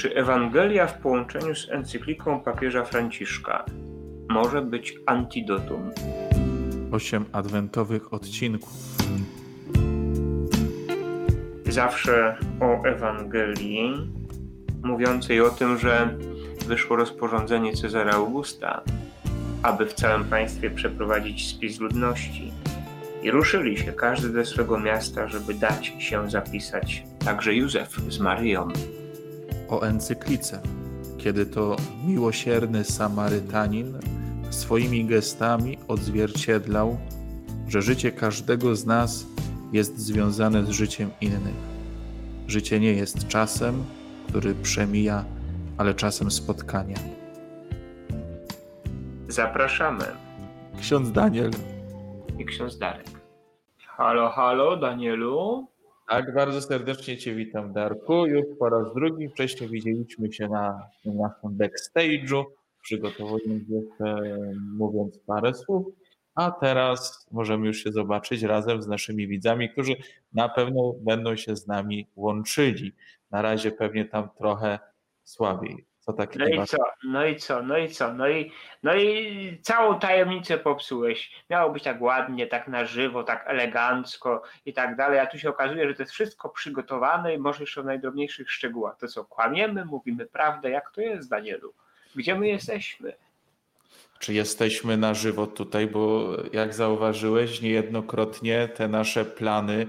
Czy Ewangelia w połączeniu z encykliką papieża Franciszka może być antidotum? Osiem adwentowych odcinków. Zawsze o Ewangelii, mówiącej o tym, że wyszło rozporządzenie Cezara Augusta, aby w całym państwie przeprowadzić spis ludności. I ruszyli się każdy do swego miasta, żeby dać się zapisać, także Józef z Maryją o encyklice, kiedy to miłosierny Samarytanin swoimi gestami odzwierciedlał, że życie każdego z nas jest związane z życiem innych. Życie nie jest czasem, który przemija, ale czasem spotkania. Zapraszamy. Ksiądz Daniel i ksiądz Darek. Halo, halo, Danielu. Tak, bardzo serdecznie Cię witam, Darku. Już po raz drugi. Wcześniej widzieliśmy się na naszym backstage'u, przygotowując jeszcze, mówiąc parę słów, a teraz możemy już się zobaczyć razem z naszymi widzami, którzy na pewno będą się z nami łączyli. Na razie pewnie tam trochę słabiej. Tak no i co, no i co, no i co, no i, no i całą tajemnicę popsułeś. Miało być tak ładnie, tak na żywo, tak elegancko i tak dalej, a tu się okazuje, że to jest wszystko przygotowane i może jeszcze w najdrobniejszych szczegółach. To co, kłamiemy, mówimy prawdę, jak to jest, Danielu? Gdzie my jesteśmy? Czy jesteśmy na żywo tutaj, bo jak zauważyłeś, niejednokrotnie te nasze plany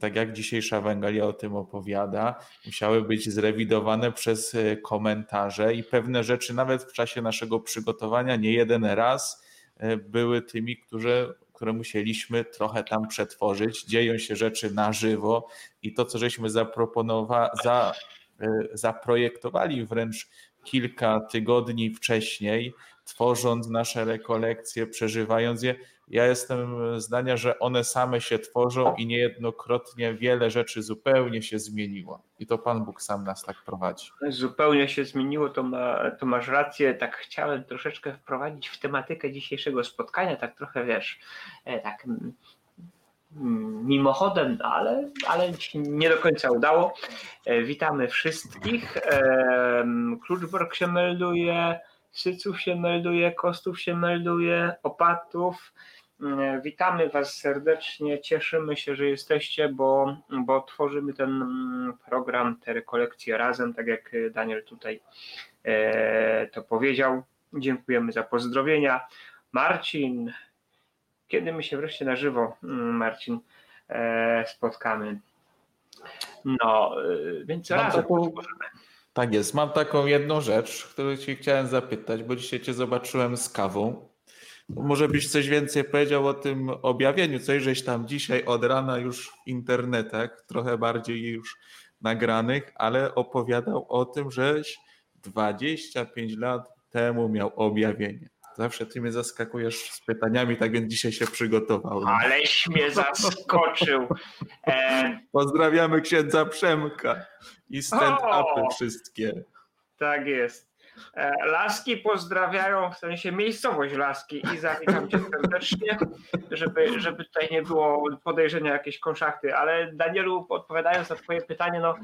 tak jak dzisiejsza Ewangelia o tym opowiada, musiały być zrewidowane przez e, komentarze i pewne rzeczy nawet w czasie naszego przygotowania nie jeden raz e, były tymi, które, które musieliśmy trochę tam przetworzyć. Dzieją się rzeczy na żywo i to, co żeśmy za, e, zaprojektowali wręcz kilka tygodni wcześniej, tworząc nasze rekolekcje, przeżywając je, ja jestem zdania, że one same się tworzą i niejednokrotnie wiele rzeczy zupełnie się zmieniło. I to Pan Bóg sam nas tak prowadzi. Zupełnie się zmieniło, to, ma, to masz rację. Tak chciałem troszeczkę wprowadzić w tematykę dzisiejszego spotkania, tak trochę wiesz, e, tak mm, mimochodem, ale, ale nie do końca udało. E, witamy wszystkich. Kluczborg się melduje. Syców się melduje, Kostów się melduje, Opatów. Mm, witamy Was serdecznie, cieszymy się, że jesteście, bo, bo tworzymy ten mm, program, te rekolekcje razem, tak jak Daniel tutaj e, to powiedział. Dziękujemy za pozdrowienia. Marcin, kiedy my się wreszcie na żywo, mm, Marcin, e, spotkamy? No, e, więc Mam razem taką, Tak jest. Mam taką jedną rzecz, którą Ci chciałem zapytać, bo dzisiaj Cię zobaczyłem z kawą może byś coś więcej powiedział o tym objawieniu, coś żeś tam dzisiaj od rana już w internetach, trochę bardziej już nagranych, ale opowiadał o tym, żeś 25 lat temu miał objawienie. Zawsze ty mnie zaskakujesz z pytaniami, tak więc dzisiaj się przygotowałem. Aleś mnie zaskoczył. E... Pozdrawiamy księdza Przemka i stand-upy wszystkie. Tak jest. E, Laski pozdrawiają, w sensie miejscowość Laski i zawitam cię serdecznie, żeby, żeby tutaj nie było podejrzenia jakieś konszachty, ale Danielu odpowiadając na twoje pytanie, no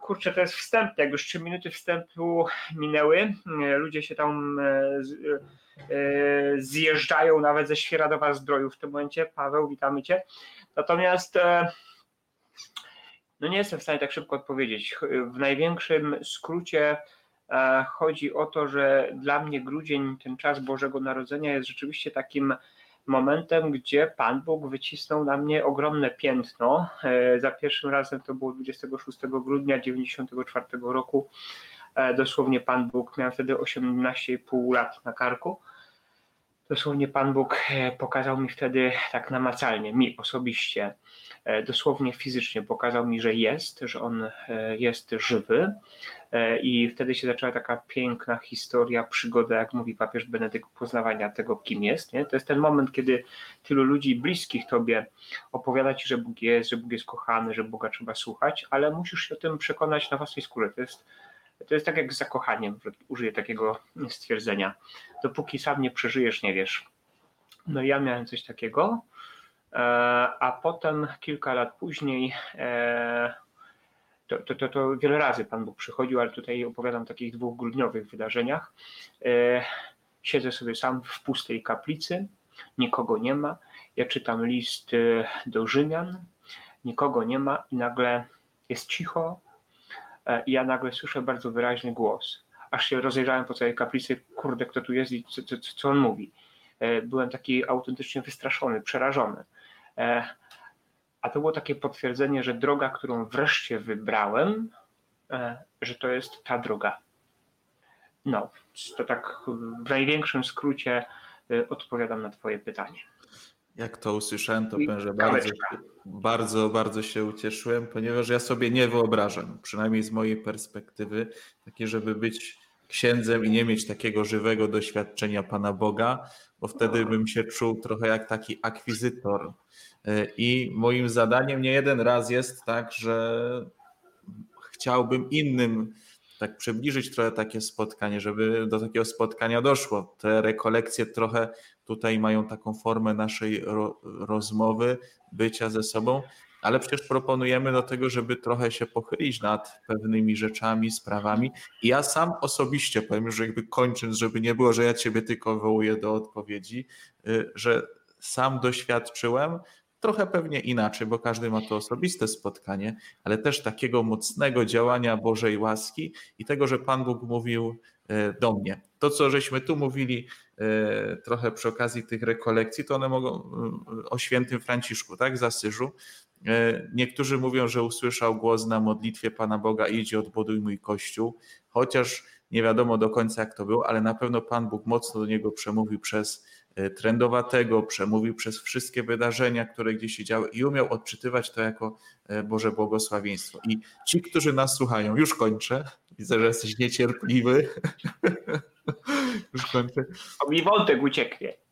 kurczę, to jest wstęp, jak już trzy minuty wstępu minęły, e, ludzie się tam e, zjeżdżają nawet ze Świeradowa Zdroju w tym momencie, Paweł, witamy cię, natomiast no nie jestem w stanie tak szybko odpowiedzieć, w największym skrócie chodzi o to, że dla mnie grudzień, ten czas Bożego Narodzenia jest rzeczywiście takim momentem, gdzie Pan Bóg wycisnął na mnie ogromne piętno. E, za pierwszym razem to było 26 grudnia 1994 roku. E, dosłownie Pan Bóg miał wtedy 18,5 lat na karku. Dosłownie Pan Bóg pokazał mi wtedy tak namacalnie, mi osobiście, dosłownie fizycznie pokazał mi, że jest, że On jest żywy, E, I wtedy się zaczęła taka piękna historia, przygoda, jak mówi papież Benedykt, poznawania tego, kim jest. Nie? To jest ten moment, kiedy tylu ludzi bliskich tobie opowiada ci, że Bóg jest, że Bóg jest kochany, że Boga trzeba słuchać, ale musisz się o tym przekonać na własnej skórze. To jest, to jest tak jak z zakochaniem, użyję takiego stwierdzenia. Dopóki sam nie przeżyjesz, nie wiesz. No ja miałem coś takiego, e, a potem kilka lat później e, to, to, to, to wiele razy Pan Bóg przychodził, ale tutaj opowiadam o takich dwóch grudniowych wydarzeniach. Siedzę sobie sam w pustej kaplicy, nikogo nie ma. Ja czytam list do Rzymian, nikogo nie ma i nagle jest cicho i ja nagle słyszę bardzo wyraźny głos. Aż się rozejrzałem po całej kaplicy, kurde, kto tu jest i co, co, co on mówi. Byłem taki autentycznie wystraszony, przerażony. A to było takie potwierdzenie, że droga, którą wreszcie wybrałem, e, że to jest ta droga. No, to tak w największym skrócie e, odpowiadam na Twoje pytanie. Jak to usłyszałem, to powiem, że bardzo, bardzo, bardzo się ucieszyłem, ponieważ ja sobie nie wyobrażam, przynajmniej z mojej perspektywy, takie, żeby być księdzem i nie mieć takiego żywego doświadczenia Pana Boga, bo wtedy bym się czuł trochę jak taki akwizytor. I moim zadaniem nie jeden raz jest tak, że chciałbym innym tak przybliżyć trochę takie spotkanie, żeby do takiego spotkania doszło. Te rekolekcje trochę tutaj mają taką formę naszej ro rozmowy, bycia ze sobą, ale przecież proponujemy do tego, żeby trochę się pochylić nad pewnymi rzeczami, sprawami. I ja sam osobiście powiem, że jakby kończąc, żeby nie było, że ja ciebie tylko wołuję do odpowiedzi, y, że sam doświadczyłem, trochę pewnie inaczej, bo każdy ma to osobiste spotkanie, ale też takiego mocnego działania Bożej łaski i tego, że Pan Bóg mówił y, do mnie. To, co żeśmy tu mówili y, trochę przy okazji tych rekolekcji, to one mogą o świętym Franciszku, tak, z Asyżu, E, niektórzy mówią, że usłyszał głos na modlitwie Pana Boga, idź odbuduj mój kościół, chociaż nie wiadomo do końca jak to było, ale na pewno Pan Bóg mocno do niego przemówił przez e, trendowatego, przemówił przez wszystkie wydarzenia, które gdzieś się działy i umiał odczytywać to jako e, Boże błogosławieństwo. I ci, którzy nas słuchają, już kończę, widzę, że jesteś niecierpliwy. już kończę. O mi wątek ucieknie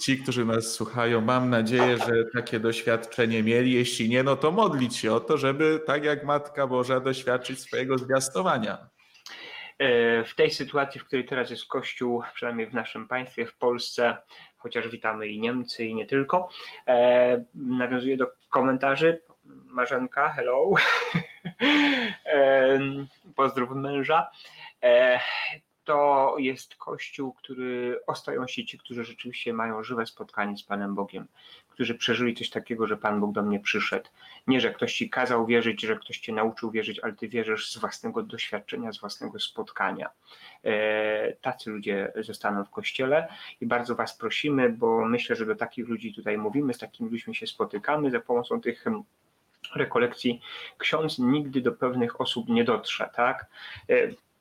ci, którzy nas słuchają, mam nadzieję, że takie doświadczenie mieli. Jeśli nie, no to modlić się o to, żeby tak jak Matka Boża doświadczyć swojego zwiastowania. E, w tej sytuacji, w której teraz jest Kościół, przynajmniej w naszym państwie, w Polsce, chociaż witamy i Niemcy, i nie tylko, e, nawiązuję do komentarzy. Marzenka, hello. e, pozdrów męża. E, to jest Kościół, który ostają się ci, którzy rzeczywiście mają żywe spotkanie z Panem Bogiem, którzy przeżyli coś takiego, że Pan Bóg do mnie przyszedł. Nie, że ktoś ci kazał wierzyć, że ktoś cię nauczył wierzyć, ale ty wierzysz z własnego doświadczenia, z własnego spotkania. E, tacy ludzie zostaną w Kościele i bardzo Was prosimy, bo myślę, że do takich ludzi tutaj mówimy, z takimi ludźmi się spotykamy za pomocą tych rekolekcji ksiądz nigdy do pewnych osób nie dotrze, tak?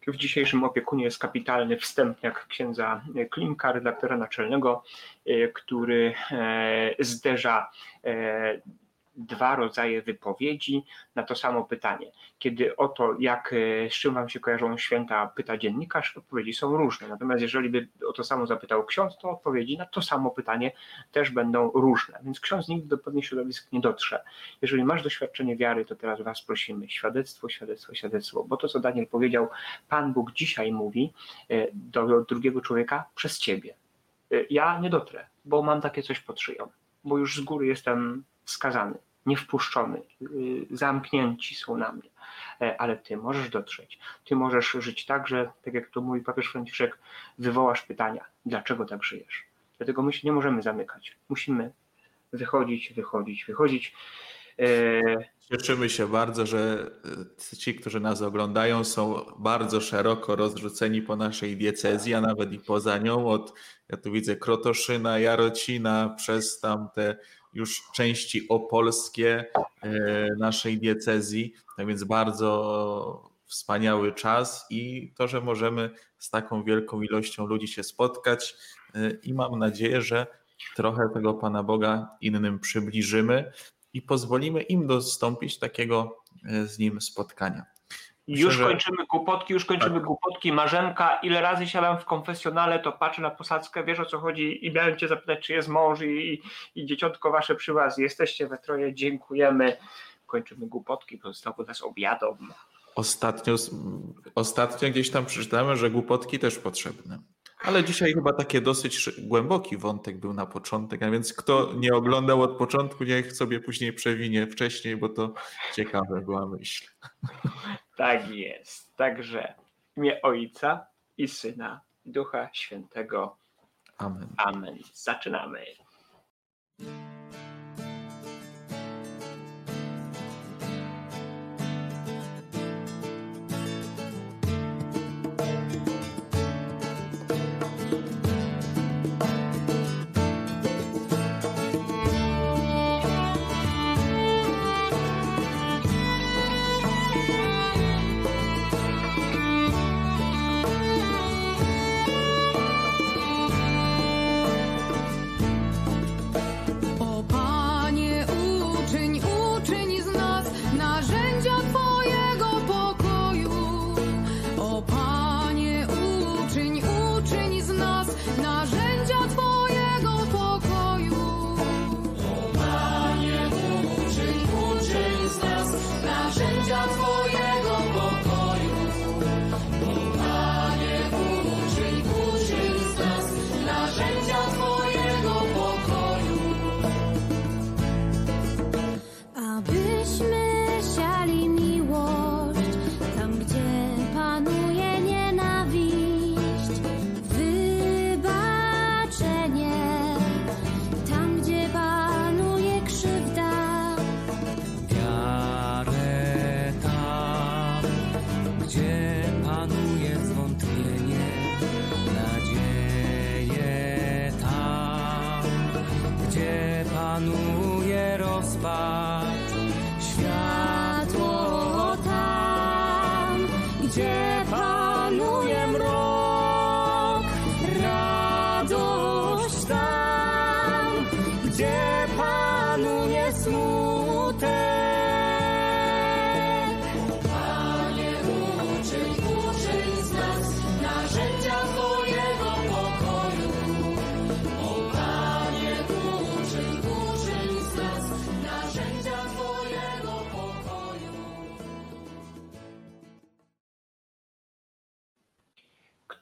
W dzisiejszym opiekunie jest kapitalny wstępniak księdza Klimka, redaktora naczelnego, e, który e, zderza e, dwa rodzaje wypowiedzi na to samo pytanie. Kiedy o to, jak, e, z czym Wam się kojarzą święta, pyta dziennikarz, odpowiedzi są różne. Natomiast jeżeli by o to samo zapytał ksiądz, to odpowiedzi na to samo pytanie też będą różne. Więc ksiądz nigdy do pewnych środowisk nie dotrze. Jeżeli masz doświadczenie wiary, to teraz Was prosimy. Świadectwo, świadectwo, świadectwo. Bo to, co Daniel powiedział, Pan Bóg dzisiaj mówi e, do drugiego człowieka przez Ciebie. E, ja nie dotrę, bo mam takie coś pod szyją, bo już z góry jestem skazany, niewpuszczony, y, zamknięci są na mnie. E, ale ty możesz dotrzeć. Ty możesz żyć tak, że, tak jak to mówi papież Franciszek, wywołasz pytania, dlaczego tak żyjesz. Dlatego my się nie możemy zamykać. Musimy wychodzić, wychodzić, wychodzić. E, Cieszymy się bardzo, że e, ci, którzy nas oglądają, są bardzo szeroko rozrzuceni po naszej diecezji, a nawet i poza nią, od ja tu widzę Krotoszyna, Jarocina, przez tamte już części opolskie e, naszej diecezji. Tak więc bardzo wspaniały czas i to, że możemy z taką wielką ilością ludzi się spotkać e, i mam nadzieję, że trochę tego Pana Boga innym przybliżymy i pozwolimy im dostąpić takiego e, z Nim spotkania. Myślę, już kończymy głupotki, już kończymy tak. głupotki. Marzenka, ile razy siadam w konfesjonale, to patrzę na posadzkę, wiesz o co chodzi i miałem cię zapytać, czy jest mąż i, i dzieciątko wasze przy was. Jesteście we troje, dziękujemy. Kończymy głupotki, pozostało nas obiadą. Ostatnio, ostatnio gdzieś tam przeczytałem, że głupotki też potrzebne. Ale dzisiaj chyba taki dosyć głęboki wątek był na początek, a więc kto nie oglądał od początku, niech sobie później przewinie wcześniej, bo to ciekawe była myśl. Tak jest. Także w imię Ojca i Syna, Ducha Świętego. Amen. Amen. Zaczynamy.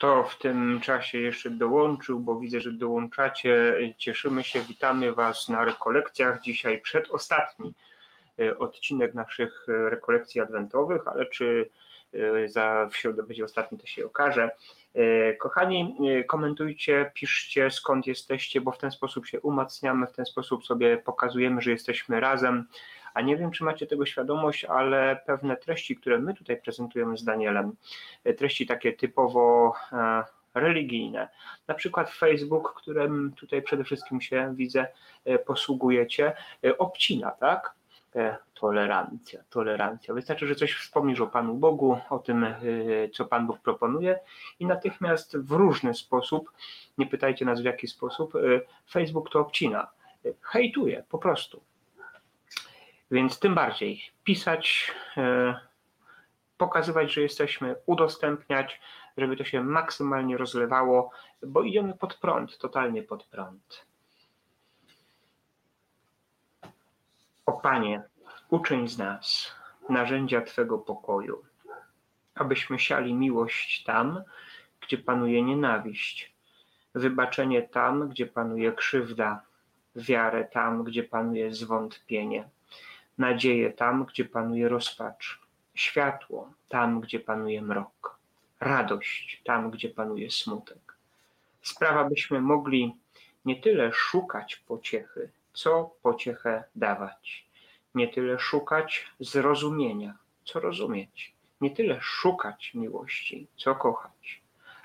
Kto w tym czasie jeszcze dołączył, bo widzę, że dołączacie. Cieszymy się, witamy Was na rekolekcjach. Dzisiaj przedostatni e, odcinek naszych e, rekolekcji adwentowych, ale czy e, za w środę będzie ostatni, to się okaże. Kochani, komentujcie, piszcie skąd jesteście, bo w ten sposób się umacniamy, w ten sposób sobie pokazujemy, że jesteśmy razem. A nie wiem, czy macie tego świadomość, ale pewne treści, które my tutaj prezentujemy z Danielem, e, treści takie typowo e, religijne, na przykład Facebook, którym tutaj przede wszystkim się widzę, e, posługujecie, obcina, tak? Tolerancja, tolerancja. Wystarczy, że coś wspomnisz o Panu Bogu, o tym, co Pan Bóg proponuje, i natychmiast w różny sposób, nie pytajcie nas w jaki sposób, Facebook to obcina. Hejtuje po prostu. Więc tym bardziej pisać, e, pokazywać, że jesteśmy, udostępniać, żeby to się maksymalnie rozlewało, bo idziemy pod prąd, totalnie pod prąd. O Panie, uczyń z nas narzędzia Twego pokoju, abyśmy siali miłość tam, gdzie panuje nienawiść, wybaczenie tam, gdzie panuje krzywda, wiarę tam, gdzie panuje zwątpienie nadzieję tam, gdzie panuje rozpacz, światło tam, gdzie panuje mrok, radość tam, gdzie panuje smutek. Sprawa, byśmy mogli nie tyle szukać pociechy, co pociechę dawać. Nie tyle szukać zrozumienia, co rozumieć. Nie tyle szukać miłości, co kochać.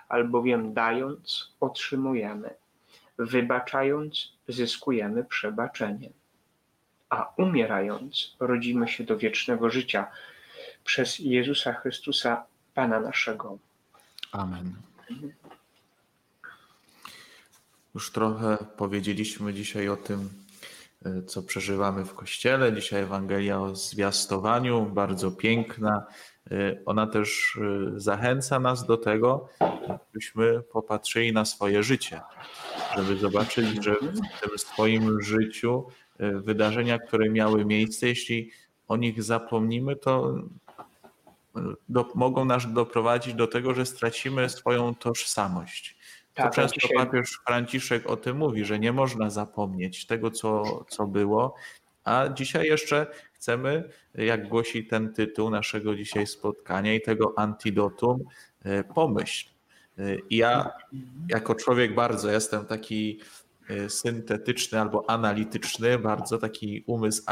Albowiem dając, otrzymujemy. Wybaczając, zyskujemy przebaczenie a umierając rodzimy się do wiecznego życia przez Jezusa Chrystusa, Pana naszego. Amen. Już trochę powiedzieliśmy dzisiaj o tym, e, co przeżywamy w Kościele. Dzisiaj Ewangelia o zwiastowaniu, bardzo piękna. E, ona też e, zachęca nas do tego, abyśmy popatrzyli na swoje życie, żeby zobaczyć, że w tym swoim życiu E, wydarzenia, które miały miejsce. Jeśli o nich zapomnimy, to do, mogą nas doprowadzić do tego, że stracimy swoją tożsamość. Tak, to często dzisiaj... papież Franciszek o tym mówi, że nie można zapomnieć tego, co, co było, a dzisiaj jeszcze chcemy, jak głosi ten tytuł naszego dzisiaj spotkania i tego antidotum, e, pomyśl. E, ja jako człowiek bardzo jestem taki e, syntetyczny albo analityczny, bardzo taki umysł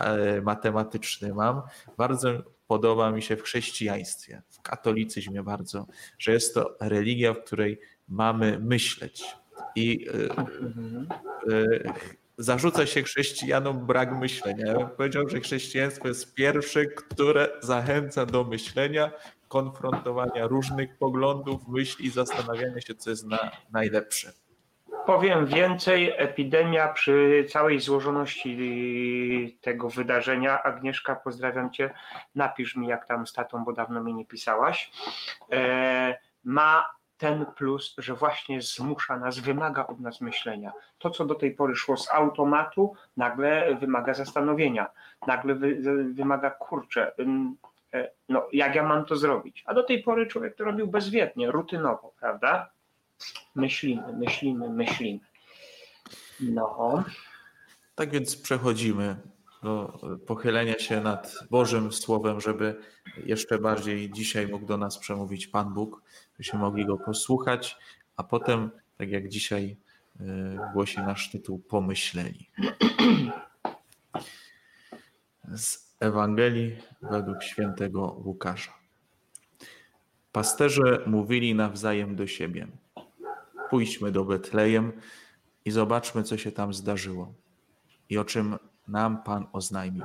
matematyczny mam. Bardzo podoba mi się w chrześcijaństwie, w katolicyzmie bardzo, że jest to religia, w której mamy myśleć. I zarzuca się chrześcijanom brak myślenia. Powiedział, że chrześcijaństwo jest pierwsze, które zachęca do myślenia, konfrontowania różnych poglądów, myśli i zastanawiania się, co jest na, najlepsze. Powiem więcej, epidemia przy całej złożoności tego wydarzenia. Agnieszka, pozdrawiam Cię. Napisz mi, jak tam z tatą, bo dawno mi nie pisałaś. E, ma ten plus, że właśnie zmusza nas, wymaga od nas myślenia. To, co do tej pory szło z automatu, nagle wymaga zastanowienia, nagle wy, wymaga kurczę, e, no jak ja mam to zrobić? A do tej pory człowiek to robił bezwiednie, rutynowo, prawda? Myślimy, myślimy, myślimy. No. Tak więc przechodzimy do pochylenia się nad Bożym Słowem, żeby jeszcze bardziej dzisiaj mógł do nas przemówić Pan Bóg, byśmy mogli go posłuchać, a potem, tak jak dzisiaj e, głosi nasz tytuł, pomyśleli. Z Ewangelii według świętego Łukasza. Pasterze mówili nawzajem do siebie: Pójdźmy do Betlejem i zobaczmy, co się tam zdarzyło i o czym nam Pan oznajmił.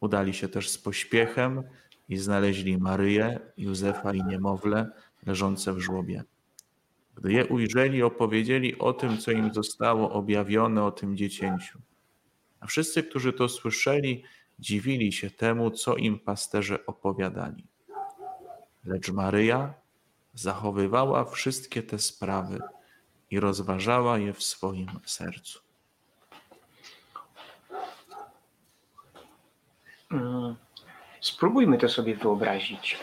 Udali się też z pośpiechem i znaleźli Maryję, Józefa i niemowlę leżące w żłobie. Gdy je ujrzeli, opowiedzieli o tym, co im zostało objawione o tym dziecięciu. A wszyscy, którzy to słyszeli, dziwili się temu, co im pasterze opowiadali. Lecz Maryja zachowywała wszystkie te sprawy i rozważała je w swoim sercu. Spróbujmy to sobie wyobrazić.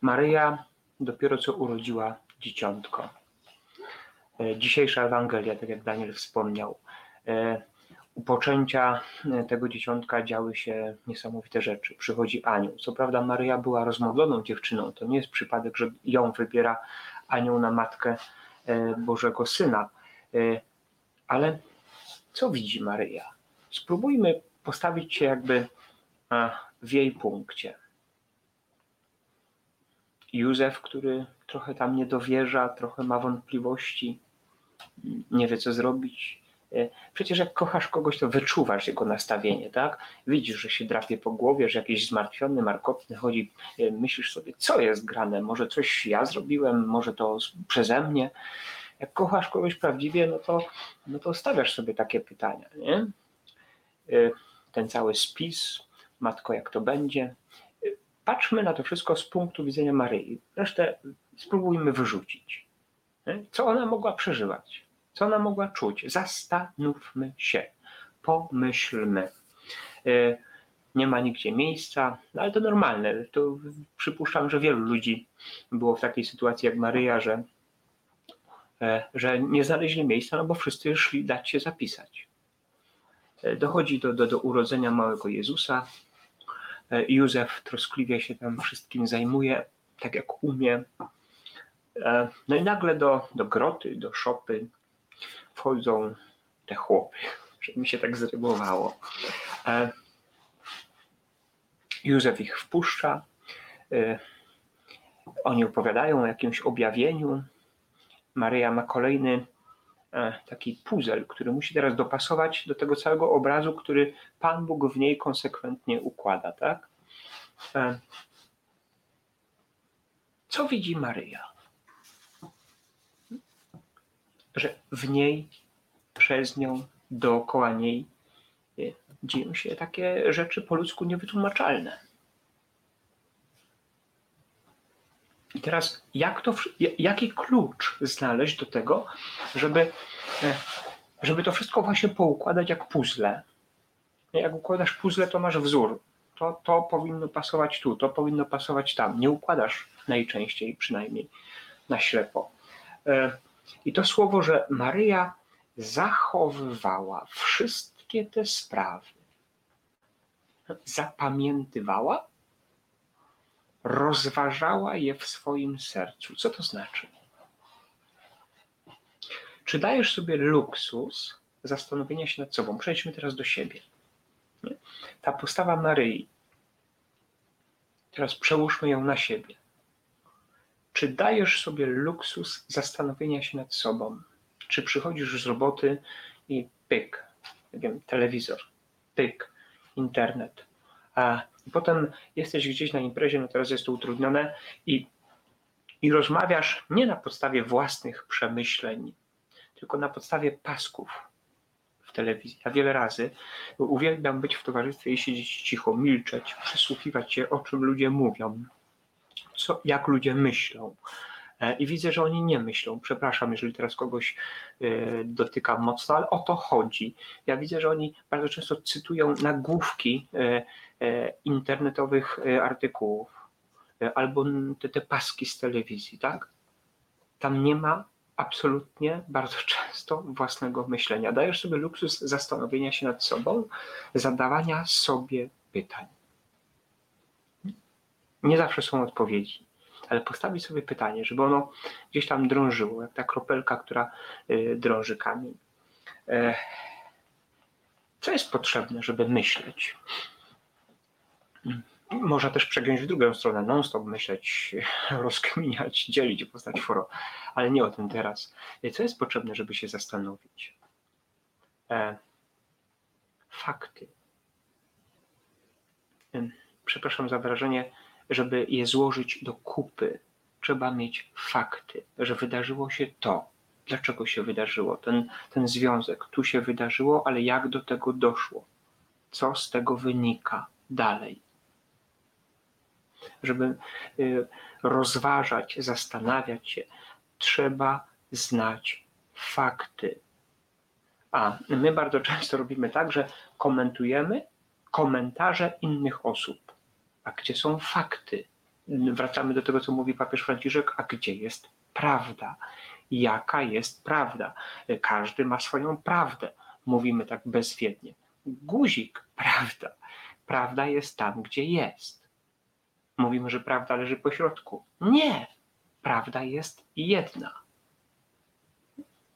Maryja dopiero co urodziła dzieciątko. E, dzisiejsza Ewangelia, tak jak Daniel wspomniał, e, u poczęcia e, tego dzieciątka działy się niesamowite rzeczy. Przychodzi anioł. Co prawda Maryja była rozmodloną dziewczyną. To nie jest przypadek, że ją wybiera anioł na matkę Bożego Syna. Ale co widzi Maryja? Spróbujmy postawić się jakby w jej punkcie. Józef, który trochę tam nie dowierza, trochę ma wątpliwości, nie wie co zrobić. E, przecież jak kochasz kogoś, to wyczuwasz jego nastawienie, tak? Widzisz, że się drapie po głowie, że jakiś zmartwiony, markotny chodzi, e, myślisz sobie, co jest grane, może coś ja zrobiłem, może to przeze mnie. Jak kochasz kogoś prawdziwie, no to, no to stawiasz sobie takie pytania, nie? E, ten cały spis, matko, jak to będzie, patrzmy na to wszystko z punktu widzenia Maryi. Resztę spróbujmy wyrzucić. Co ona mogła przeżywać? Co ona mogła czuć? Zastanówmy się, pomyślmy. E, nie ma nigdzie miejsca, no ale to normalne. To przypuszczam, że wielu ludzi było w takiej sytuacji jak Maryja, że, że nie znaleźli miejsca, no bo wszyscy szli dać się zapisać. E, dochodzi do, do, do urodzenia małego Jezusa. E, Józef troskliwie się tam wszystkim zajmuje, tak jak umie. E, no i nagle do, do groty, do szopy wchodzą te chłopy, że mi się tak zrymowało. E, Józef ich wpuszcza. Oni opowiadają o jakimś objawieniu. Maryja ma kolejny E, taki puzzle, który musi teraz dopasować do tego całego obrazu, który Pan Bóg w niej konsekwentnie układa, tak? E, co widzi Maryja? Że w niej, przez nią, dookoła niej e, dzieją się takie rzeczy po ludzku niewytłumaczalne. I teraz jak to, jaki klucz znaleźć do tego, żeby, e, żeby to wszystko właśnie poukładać jak puzzle. Jak układasz puzzle, to masz wzór. To, to powinno pasować tu, to powinno pasować tam. Nie układasz najczęściej przynajmniej na ślepo. E, I to słowo, że Maryja zachowywała wszystkie te sprawy, zapamiętywała, rozważała je w swoim sercu. Co to znaczy? Czy dajesz sobie luksus zastanowienia się nad sobą? Przejdźmy teraz do siebie. Ta postawa Maryi, teraz przełóżmy ją na siebie. Czy dajesz sobie luksus zastanowienia się nad sobą? Czy przychodzisz z roboty i pyk, nie wiem, telewizor, pyk, internet, a potem jesteś gdzieś na imprezie, no teraz jest to utrudnione i, i rozmawiasz nie na podstawie własnych przemyśleń, tylko na podstawie pasków w telewizji. Ja wiele razy uwielbiam być w towarzystwie i siedzieć cicho, milczeć, przysłuchiwać się, o czym ludzie mówią, co, jak ludzie myślą. E, I widzę, że oni nie myślą. Przepraszam, jeżeli teraz kogoś e, dotykam mocno, ale o to chodzi. Ja widzę, że oni bardzo często cytują nagłówki e, internetowych artykułów albo te, te paski z telewizji, tak? Tam nie ma absolutnie bardzo często własnego myślenia. Dajesz sobie luksus zastanowienia się nad sobą, zadawania sobie pytań. Nie zawsze są odpowiedzi, ale postawić sobie pytanie, żeby ono gdzieś tam drążyło, jak ta kropelka, która y, drąży kamień. E, co jest potrzebne, żeby myśleć? Można też przegiąć w drugą stronę, non-stop myśleć, rozkminiać, dzielić, postać foro, ale nie o tym teraz. Co jest potrzebne, żeby się zastanowić? E, fakty. Przepraszam za wrażenie, żeby je złożyć do kupy. Trzeba mieć fakty, że wydarzyło się to, dlaczego się wydarzyło, ten, ten związek, tu się wydarzyło, ale jak do tego doszło, co z tego wynika dalej żeby y, rozważać, zastanawiać się, trzeba znać fakty. A my bardzo często robimy tak, że komentujemy komentarze innych osób. A gdzie są fakty? Wracamy do tego, co mówi papież Franciszek, a gdzie jest prawda? Jaka jest prawda? Każdy ma swoją prawdę. Mówimy tak bezwiednie. Guzik, prawda. Prawda jest tam, gdzie jest mówimy, że prawda leży po środku. Nie! Prawda jest jedna.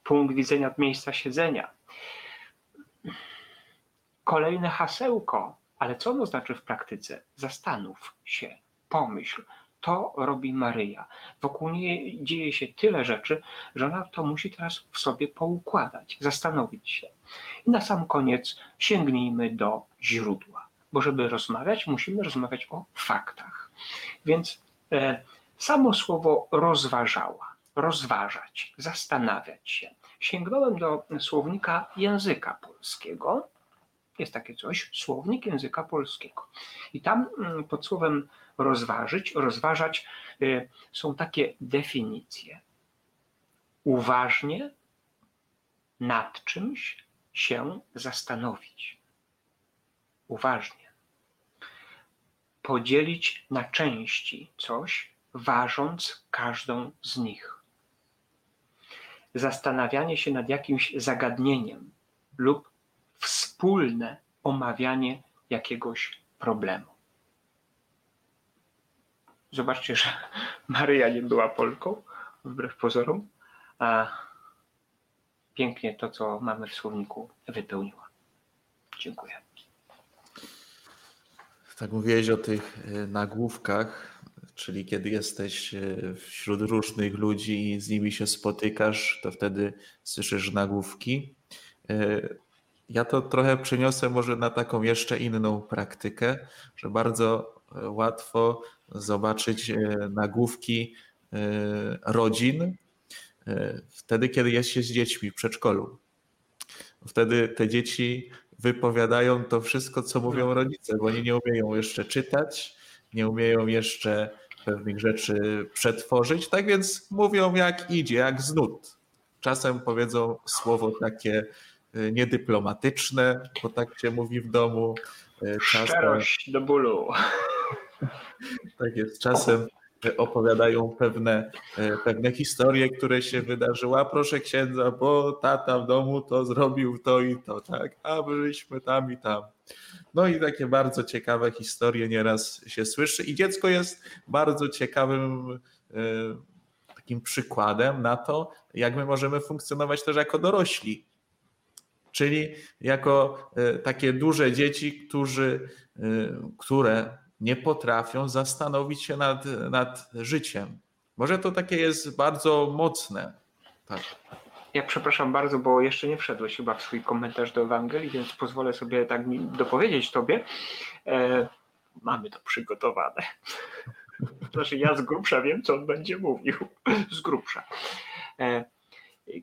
Punkt widzenia od miejsca siedzenia. Kolejne hasełko, ale co ono znaczy w praktyce? Zastanów się, pomyśl. To robi Maryja. Wokół niej dzieje się tyle rzeczy, że ona to musi teraz w sobie poukładać, zastanowić się. I na sam koniec sięgnijmy do źródła, bo żeby rozmawiać, musimy rozmawiać o faktach. Więc e, samo słowo rozważała, rozważać, zastanawiać się. Sięgnąłem do słownika języka polskiego. Jest takie coś, słownik języka polskiego. I tam mm, pod słowem rozważyć, rozważać e, są takie definicje. Uważnie nad czymś się zastanowić. Uważnie podzielić na części coś, ważąc każdą z nich. Zastanawianie się nad jakimś zagadnieniem lub wspólne omawianie jakiegoś problemu. Zobaczcie, że Maryja nie była Polką, wbrew pozorom, a pięknie to, co mamy w słowniku, wypełniła. Dziękuję. Tak mówiłeś o tych e, nagłówkach, czyli kiedy jesteś e, wśród różnych ludzi i z nimi się spotykasz, to wtedy słyszysz nagłówki. E, ja to trochę przeniosę może na taką jeszcze inną praktykę, że bardzo łatwo zobaczyć nagłówki rodzin wtedy, kiedy jest się z dziećmi w przedszkolu. Wtedy te dzieci wypowiadają to wszystko, co mówią no. rodzice, bo oni nie umieją jeszcze czytać, nie umieją jeszcze pewnych rzeczy przetworzyć, tak więc mówią jak idzie, jak z nut. Czasem powiedzą słowo takie niedyplomatyczne, bo tak się mówi w domu. Y, czasem, Szczerość do bólu. Tak jest, czasem opowiadają pewne, pewne historie, które się wydarzyły. A proszę księdza, bo tata w domu to zrobił to i to, tak? A byliśmy tam i tam. No i takie bardzo ciekawe historie nieraz się słyszy i dziecko jest bardzo ciekawym takim przykładem na to, jak my możemy funkcjonować też jako dorośli. Czyli jako e, takie duże dzieci, którzy, e, które nie potrafią zastanowić się nad, nad życiem. Może to takie jest bardzo mocne. Tak. Ja przepraszam bardzo, bo jeszcze nie wszedłeś chyba w swój komentarz do Ewangelii, więc pozwolę sobie tak dopowiedzieć Tobie. E, mamy to przygotowane. Znaczy ja z grubsza wiem, co on będzie mówił. Z grubsza. E,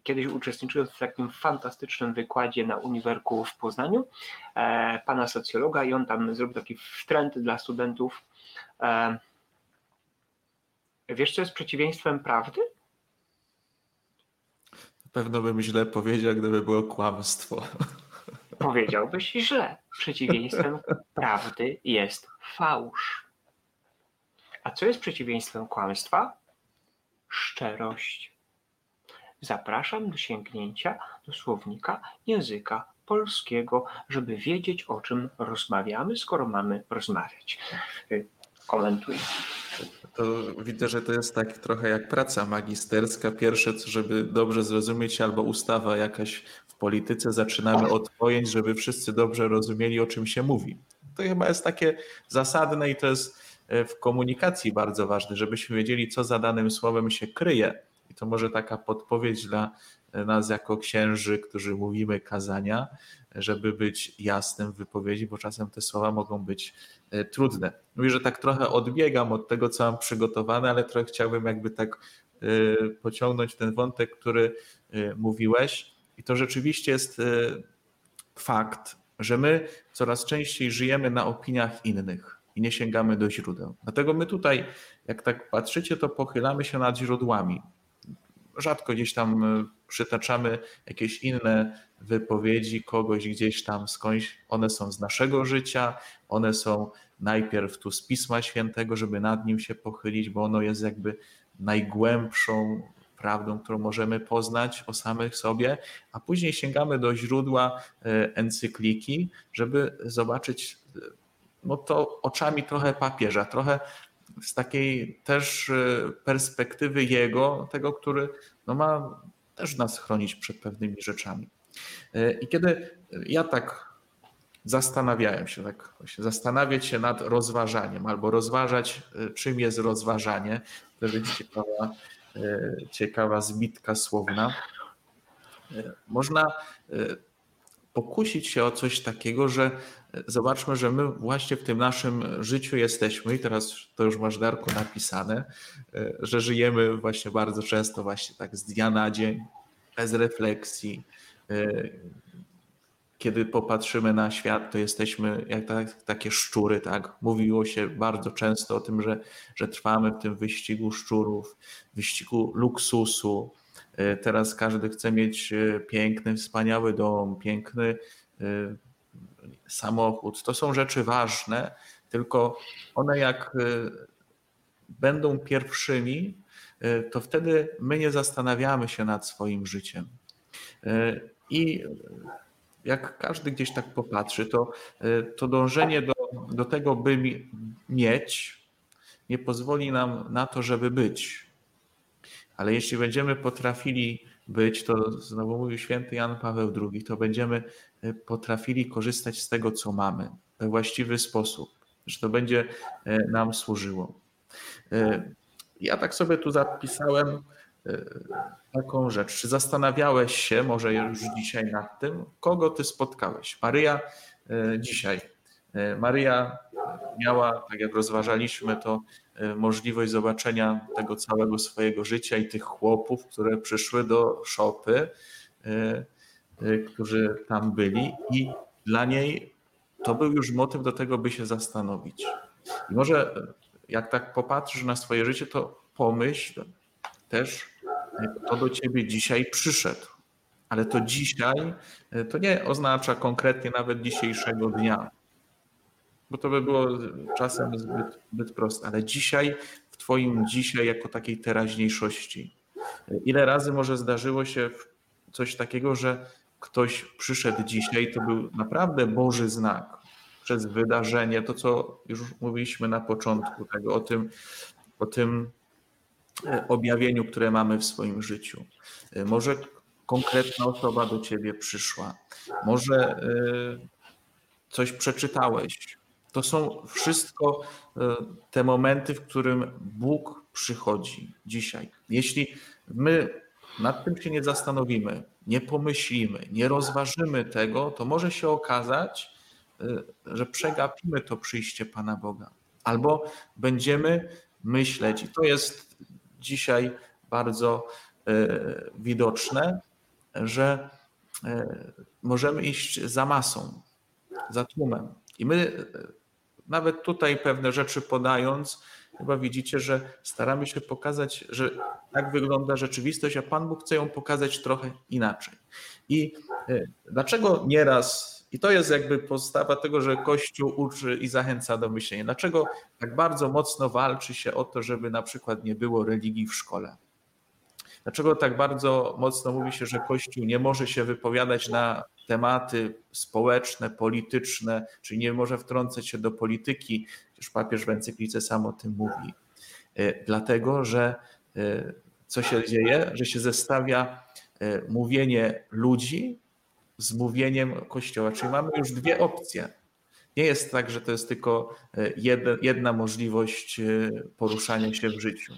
kiedyś uczestniczyłem w takim fantastycznym wykładzie na Uniwerku w Poznaniu e, pana socjologa i on tam zrobił taki wtręt dla studentów. E, wiesz, co jest przeciwieństwem prawdy? Pewno bym źle powiedział, gdyby było kłamstwo. Powiedziałbyś źle. Przeciwieństwem prawdy jest fałsz. A co jest przeciwieństwem kłamstwa? Szczerość. Zapraszam do sięgnięcia do słownika języka polskiego, żeby wiedzieć, o czym rozmawiamy, skoro mamy rozmawiać. Komentuj. To widzę, że to jest tak trochę jak praca magisterska. Pierwsze, żeby dobrze zrozumieć, albo ustawa jakaś w polityce, zaczynamy od pojęć, żeby wszyscy dobrze rozumieli, o czym się mówi. To chyba jest takie zasadne i to jest E, w komunikacji bardzo ważny, żebyśmy wiedzieli, co za danym słowem się kryje. I to może taka podpowiedź dla e, nas jako księży, którzy mówimy kazania, żeby być jasnym w wypowiedzi, bo czasem te słowa mogą być e, trudne. Mówię, że tak trochę odbiegam od tego, co mam przygotowane, ale trochę chciałbym jakby tak pociągnąć ten wątek, który mówiłeś. I to rzeczywiście jest fakt, że my coraz częściej żyjemy na opiniach innych i nie sięgamy do źródeł. Dlatego my tutaj, jak tak patrzycie, to pochylamy się nad źródłami. Rzadko gdzieś tam e, przytaczamy jakieś inne wypowiedzi kogoś gdzieś tam skądś. One są z naszego życia, one są najpierw tu z Pisma Świętego, żeby nad nim się pochylić, bo ono jest jakby najgłębszą prawdą, którą możemy poznać o samych sobie, a później sięgamy do źródła e, encykliki, żeby zobaczyć no to oczami trochę papieża, trochę z takiej też e, perspektywy jego, tego, który no ma też nas chronić przed pewnymi rzeczami. E, I kiedy ja tak zastanawiałem się, tak zastanawiać się nad rozważaniem, albo rozważać, e, czym jest rozważanie, to jest ciekawa, ciekawa zbitka słowna. Można pokusić się o coś takiego, że zobaczmy, że my właśnie w tym naszym życiu jesteśmy i teraz to już masz Darku napisane, że żyjemy właśnie bardzo często właśnie tak z dnia na dzień, bez refleksji. Kiedy popatrzymy na świat, to jesteśmy jak tak, takie szczury, tak? Mówiło się bardzo często o tym, że, że trwamy w tym wyścigu szczurów, wyścigu luksusu. Teraz każdy chce mieć piękny, wspaniały dom, piękny samochód. To są rzeczy ważne, tylko one jak będą pierwszymi, to wtedy my nie zastanawiamy się nad swoim życiem. I jak każdy gdzieś tak popatrzy, to, to dążenie do, do tego, by mieć, nie pozwoli nam na to, żeby być. Ale jeśli będziemy potrafili być, to znowu mówił święty Jan Paweł II, to będziemy e, potrafili korzystać z tego, co mamy we właściwy sposób, że to będzie e, nam służyło. E, ja tak sobie tu zapisałem taką rzecz. Czy zastanawiałeś się, może już dzisiaj nad tym, kogo ty spotkałeś? Maryja dzisiaj. Maryja miała, tak jak rozważaliśmy to, e, możliwość zobaczenia tego całego swojego życia i tych chłopów, które przyszły do szopy, e, e, którzy tam byli i dla niej to był już motyw do tego, by się zastanowić. I może jak tak popatrzysz na swoje życie, to pomyśl też, kto do ciebie dzisiaj przyszedł. Ale to dzisiaj to nie oznacza konkretnie nawet dzisiejszego dnia bo to by było czasem zbyt, zbyt proste, ale dzisiaj, w Twoim dzisiaj, jako takiej teraźniejszości, ile razy może zdarzyło się coś takiego, że ktoś przyszedł dzisiaj, to był naprawdę Boży znak przez wydarzenie, to co już mówiliśmy na początku tego, o tym, o tym e, objawieniu, które mamy w swoim życiu. E, może konkretna osoba do ciebie przyszła, może e, coś przeczytałeś. To są wszystko te momenty, w którym Bóg przychodzi dzisiaj. Jeśli my nad tym się nie zastanowimy, nie pomyślimy, nie rozważymy tego, to może się okazać, y, że przegapimy to przyjście Pana Boga. Albo będziemy myśleć, i to jest dzisiaj bardzo y, widoczne, że możemy iść za masą, za tłumem. I my nawet tutaj pewne rzeczy podając, chyba widzicie, że staramy się pokazać, że tak wygląda rzeczywistość, a Pan Bóg chce ją pokazać trochę inaczej. I e, dlaczego nieraz, i to jest jakby postawa tego, że Kościół uczy i zachęca do myślenia, dlaczego tak bardzo mocno walczy się o to, żeby na przykład nie było religii w szkole? Dlaczego tak bardzo mocno mówi się, że Kościół nie może się wypowiadać na tematy społeczne, polityczne, czyli nie może wtrącać się do polityki, już papież w encyklice sam o tym mówi. E, dlatego, że e, co się dzieje, że się zestawia e, mówienie ludzi z mówieniem Kościoła, czyli mamy już dwie opcje. Nie jest tak, że to jest tylko jedna możliwość poruszania się w życiu.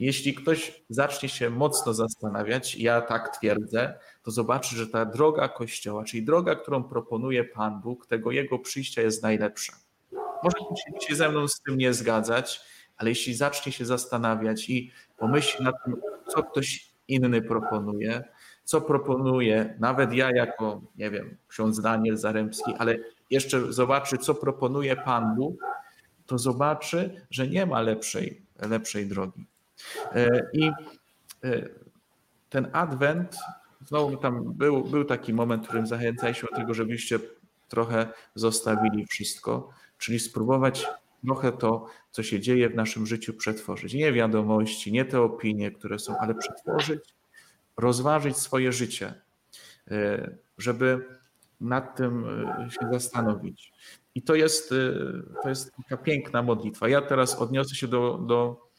Jeśli ktoś zacznie się mocno zastanawiać, ja tak twierdzę, to zobaczy, że ta droga Kościoła, czyli droga, którą proponuje Pan Bóg, tego Jego przyjścia jest najlepsza. Może się ze mną z tym nie zgadzać, ale jeśli zacznie się zastanawiać i pomyśli nad tym, co ktoś inny proponuje, co proponuje, nawet ja jako, nie wiem, ksiądz Daniel Zaremski, ale jeszcze zobaczy, co proponuje Pan Bóg, to zobaczy, że nie ma lepszej, lepszej drogi. E, I e, ten adwent, znowu tam był, był taki moment, w którym zachęcaliśmy do tego, żebyście trochę zostawili wszystko, czyli spróbować trochę to, co się dzieje w naszym życiu, przetworzyć. Nie wiadomości, nie te opinie, które są, ale przetworzyć, rozważyć swoje życie, e, żeby nad tym się zastanowić. I to jest, to jest taka piękna modlitwa. Ja teraz odniosę się do, do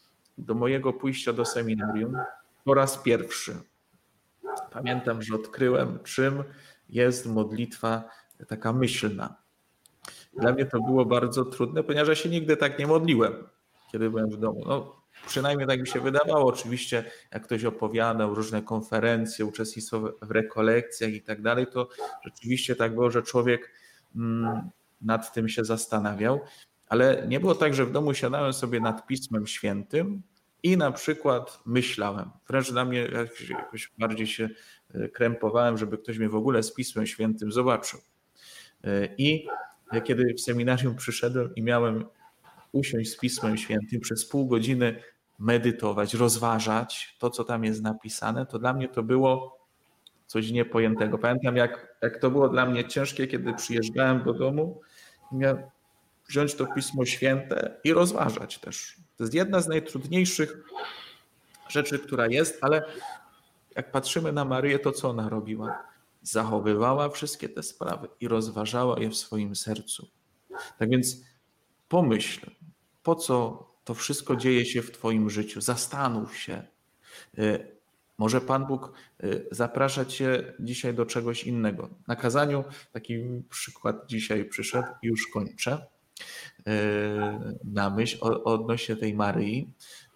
do mojego pójścia do seminarium po raz pierwszy. Pamiętam, że odkryłem, czym jest modlitwa taka myślna. Dla mnie to było bardzo trudne, ponieważ ja się nigdy tak nie modliłem, kiedy byłem w domu. No, przynajmniej tak mi się wydawało. Oczywiście, jak ktoś opowiadał różne konferencje, uczestnictwo w rekolekcjach i tak dalej, to rzeczywiście tak było, że człowiek mm, nad tym się zastanawiał. Ale nie było tak, że w domu siadałem sobie nad Pismem Świętym i na przykład myślałem. Wręcz dla mnie jakoś bardziej się e, krępowałem, żeby ktoś mnie w ogóle z Pismem Świętym zobaczył. E, I kiedy w seminarium przyszedłem i miałem usiąść z Pismem Świętym przez pół godziny medytować, rozważać to, co tam jest napisane, to dla mnie to było coś niepojętego. Pamiętam, jak, jak to było dla mnie ciężkie, kiedy przyjeżdżałem do domu i miałem wziąć to Pismo Święte i rozważać też. To jest jedna z najtrudniejszych rzeczy, która jest, ale jak patrzymy na Maryję, to co ona robiła? Zachowywała wszystkie te sprawy i rozważała je w swoim sercu. Tak więc pomyśl, po co to wszystko dzieje się w Twoim życiu? Zastanów się. Y, może Pan Bóg y, zaprasza Cię dzisiaj do czegoś innego. Na kazaniu taki przykład dzisiaj przyszedł już kończę. E, na myśl odnośnie tej Maryi,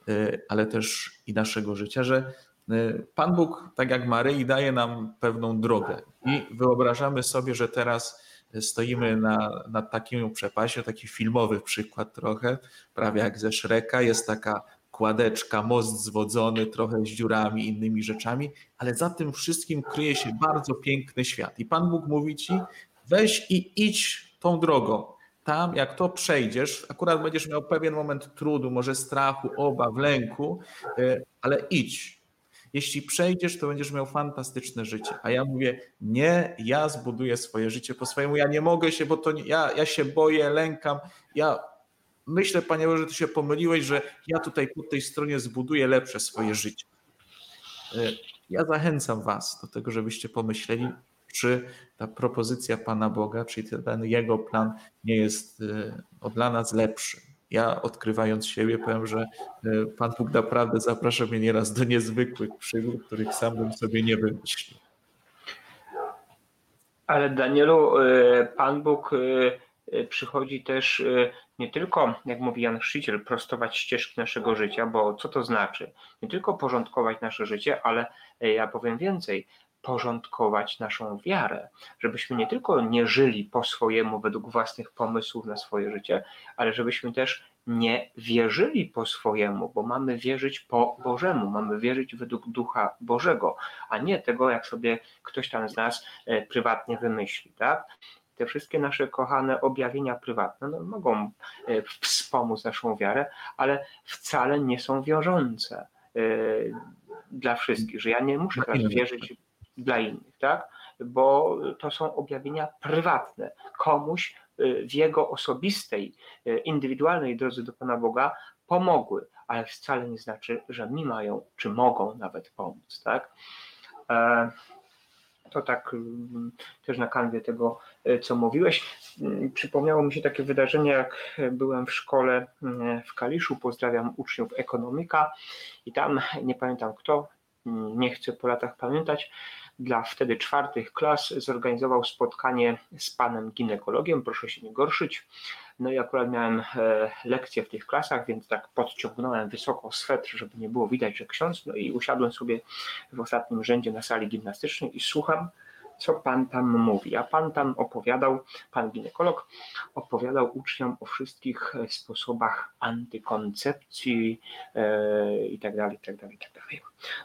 e, ale też i naszego życia, że e, Pan Bóg, tak jak Maryi, daje nam pewną drogę. I wyobrażamy sobie, że teraz stoimy na, nad takim przepaścią, taki filmowy przykład trochę, prawie jak ze Szreka, jest taka kładeczka, most zwodzony, trochę z dziurami, innymi rzeczami, ale za tym wszystkim kryje się bardzo piękny świat. I Pan Bóg mówi ci, weź i idź tą drogą, tam, jak to przejdziesz, akurat będziesz miał pewien moment trudu, może strachu, obaw, lęku, e, ale idź. jeśli przejdziesz, to będziesz miał fantastyczne życie. A ja mówię, nie, ja zbuduję swoje życie po swojemu, ja nie mogę się, bo to nie, ja, ja się boję, lękam, ja myślę, Panie Boże, że Ty się pomyliłeś, że ja tutaj po tej stronie zbuduję lepsze swoje życie. E, ja zachęcam Was do tego, żebyście pomyśleli, czy ta propozycja Pana Boga, czyli ten Jego plan nie jest e, dla nas lepszy. Ja odkrywając siebie powiem, że e, Pan Bóg naprawdę zaprasza mnie nieraz do niezwykłych przygód, których sam bym sobie nie wymyślił. Ale Danielu, Pan Bóg przychodzi też nie tylko, jak mówi Jan Chrzciciel, prostować ścieżki naszego życia, bo co to znaczy? Nie tylko porządkować nasze życie, ale ja powiem więcej, porządkować naszą wiarę, żebyśmy nie tylko nie żyli po swojemu, według własnych pomysłów na swoje życie, ale żebyśmy też nie wierzyli po swojemu, bo mamy wierzyć po Bożemu, mamy wierzyć według Ducha Bożego, a nie tego, jak sobie ktoś tam z nas e, prywatnie wymyśli, tak? te wszystkie nasze kochane objawienia prywatne no, mogą e, wspomóc naszą wiarę, ale wcale nie są wiążące e, dla wszystkich, że ja nie muszę teraz wierzyć dla innych, tak? Bo to są objawienia prywatne. Komuś e, w jego osobistej, indywidualnej drodze do Pana Boga pomogły, ale wcale nie znaczy, że mi mają, czy mogą nawet pomóc, tak? to tak mm, też na kanwie tego, e, co mówiłeś. Mm, przypomniało mi się takie wydarzenie, jak byłem w szkole mm, w Kaliszu, pozdrawiam uczniów ekonomika i tam, nie pamiętam kto, nie chcę po latach pamiętać, dla wtedy czwartych klas zorganizował spotkanie z panem ginekologiem, proszę się nie gorszyć. No i akurat miałem e, lekcję w tych klasach, więc tak podciągnąłem wysoko swetr, żeby nie było widać, że ksiądz, no i usiadłem sobie w ostatnim rzędzie na sali gimnastycznej i słucham co pan tam mówi. A pan tam opowiadał, pan ginekolog opowiadał uczniom o wszystkich e, sposobach antykoncepcji e, i tak tak tak dalej.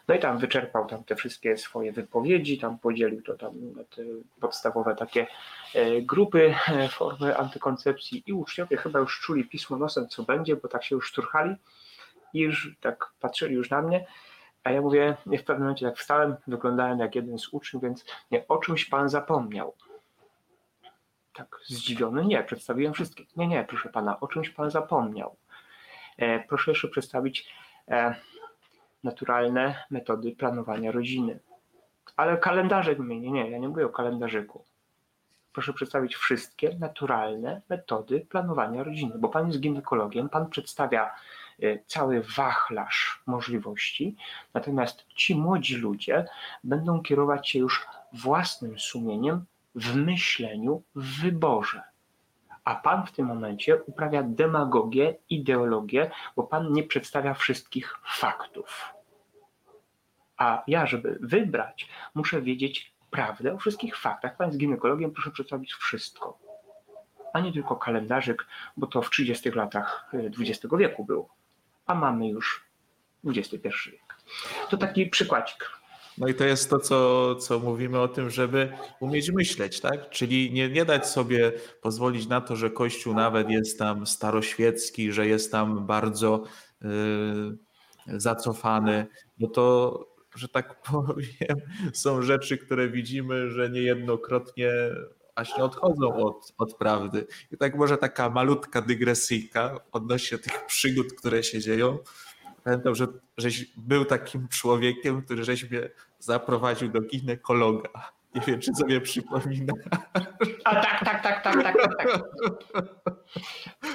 No i tam wyczerpał tam te wszystkie swoje wypowiedzi, tam podzielił to tam te podstawowe takie e, grupy, formy antykoncepcji i uczniowie chyba już czuli pismo nosem, co będzie, bo tak się już szturchali i już tak patrzyli już na mnie a ja mówię, w pewnym momencie jak wstałem, wyglądałem jak jeden z uczniów, więc nie, o czymś pan zapomniał. Tak zdziwiony, nie, przedstawiłem wszystkich. Nie, nie, proszę pana, o czymś pan zapomniał. E, proszę jeszcze przedstawić e, naturalne metody planowania rodziny. Ale kalendarzyk mnie, nie, nie, ja nie mówię o kalendarzyku. Proszę przedstawić wszystkie naturalne metody planowania rodziny, bo pan jest ginekologiem, pan przedstawia cały wachlarz możliwości, natomiast ci młodzi ludzie będą kierować się już własnym sumieniem w myśleniu, w wyborze. A Pan w tym momencie uprawia demagogię, ideologię, bo Pan nie przedstawia wszystkich faktów. A ja, żeby wybrać, muszę wiedzieć prawdę o wszystkich faktach. Pan z ginekologiem proszę przedstawić wszystko, a nie tylko kalendarzyk, bo to w 30 latach XX e, wieku było a mamy już XXI wiek. To taki przykładzik. No i to jest to, co, co mówimy o tym, żeby umieć myśleć, tak? Czyli nie, nie dać sobie pozwolić na to, że Kościół nawet jest tam staroświecki, że jest tam bardzo yy, zacofany, no to, że tak powiem, są rzeczy, które widzimy, że niejednokrotnie właśnie odchodzą od, od prawdy. I tak może taka malutka dygresyjka odnośnie tych przygód, które się dzieją. Pamiętam, że żeś był takim człowiekiem, który żeś mnie zaprowadził do ginekologa. Nie wiem, czy sobie przypomina. A tak, tak, tak, tak, tak, tak. tak.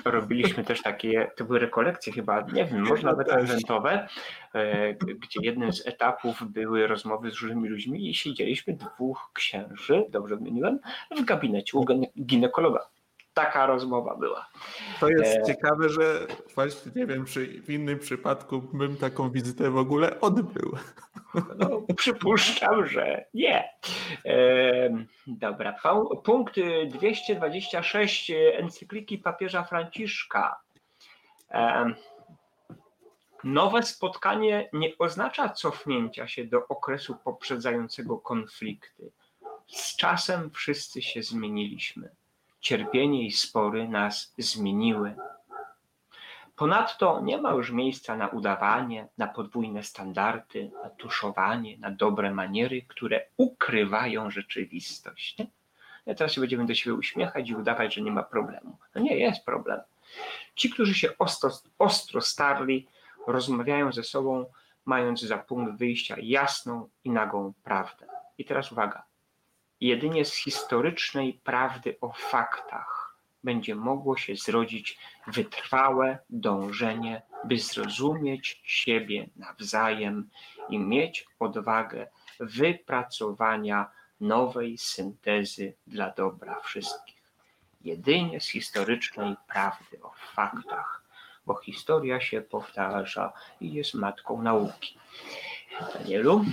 Robiliśmy też takie, to były rekolekcje chyba, nie wiem, może nawet eventowe, e, gdzie jednym z etapów były rozmowy z różnymi ludźmi i siedzieliśmy dwóch księży, dobrze wymieniłem, w gabinecie u ginekologa taka rozmowa była. To jest e... ciekawe, że właśnie nie wiem, czy w innym przypadku bym taką wizytę w ogóle odbył. No, przypuszczam, że nie. E... Dobra, punkt 226 encykliki papieża Franciszka. E... Nowe spotkanie nie oznacza cofnięcia się do okresu poprzedzającego konflikty. Z czasem wszyscy się zmieniliśmy cierpienie i spory nas zmieniły. Ponadto nie ma już miejsca na udawanie, na podwójne standardy, na tuszowanie, na dobre maniery, które ukrywają rzeczywistość. Nie? Ja teraz się będziemy do siebie uśmiechać i udawać, że nie ma problemu. No nie, jest problem. Ci, którzy się ostro, ostro starli, rozmawiają ze sobą, mając za punkt wyjścia jasną i nagą prawdę. I teraz uwaga. Jedynie z historycznej prawdy o faktach będzie mogło się zrodzić wytrwałe dążenie, by zrozumieć siebie nawzajem i mieć odwagę wypracowania nowej syntezy dla dobra wszystkich. Jedynie z historycznej prawdy o faktach, bo historia się powtarza i jest matką nauki. Danielu?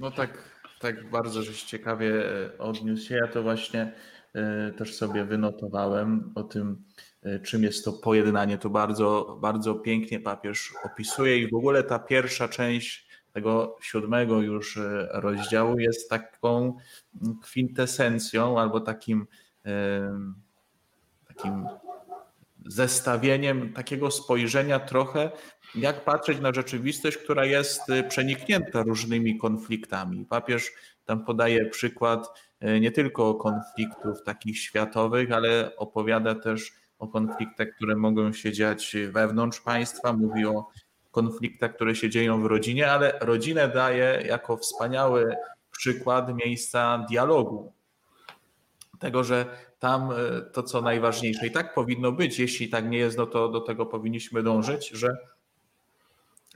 No tak, tak bardzo żeś ciekawie e, odniósł się. Ja to właśnie e, też sobie wynotowałem o tym, e, czym jest to pojednanie. To bardzo, bardzo pięknie papież opisuje i w ogóle ta pierwsza część tego siódmego już rozdziału jest taką kwintesencją albo takim, takim zestawieniem takiego spojrzenia trochę, jak patrzeć na rzeczywistość, która jest y, przeniknięta różnymi konfliktami. Papież tam podaje przykład y, nie tylko konfliktów takich światowych, ale opowiada też o konfliktach, które mogą się dziać wewnątrz państwa. Mówi o konfliktach, które się dzieją w rodzinie, ale rodzinę daje jako wspaniały przykład miejsca dialogu. Tego, że tam e, to, co najważniejsze. I tak powinno być. Jeśli tak nie jest, no to do tego powinniśmy dążyć, że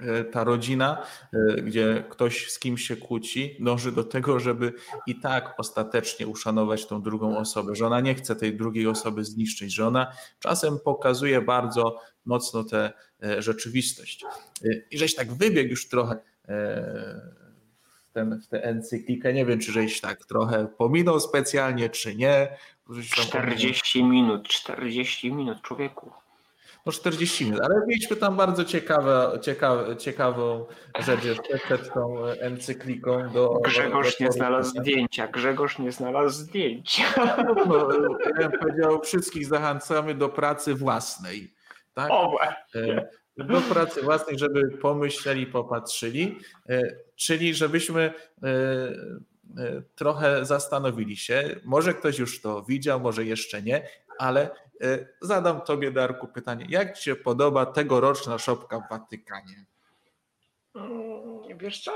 e, ta rodzina, e, gdzie ktoś z kimś się kłóci, dąży do tego, żeby i tak ostatecznie uszanować tą drugą osobę, że ona nie chce tej drugiej osoby zniszczyć, że ona czasem pokazuje bardzo mocno tę rzeczywistość. I żeś tak wybiegł już trochę ten, w tę encyklikę. Nie wiem, czy żeś tak trochę pominął specjalnie, czy nie. 40 minut, 40 minut, człowieku. No 40 minut, ale mieliśmy tam bardzo ciekawe, ciekawe, ciekawą rzecz jeszcze przed tą encykliką. Do, Grzegorz do, nie znalazł zdjęcia, Grzegorz nie znalazł zdjęcia. No, ja bym powiedział, wszystkich zachęcamy do pracy własnej. Tak? O, e, do pracy własnej, żeby pomyśleli, popatrzyli, e, czyli żebyśmy e, trochę zastanowili się. Może ktoś już to widział, może jeszcze nie, ale zadam Tobie, Darku, pytanie. Jak Ci się podoba tegoroczna szopka w Watykanie? Wiesz co?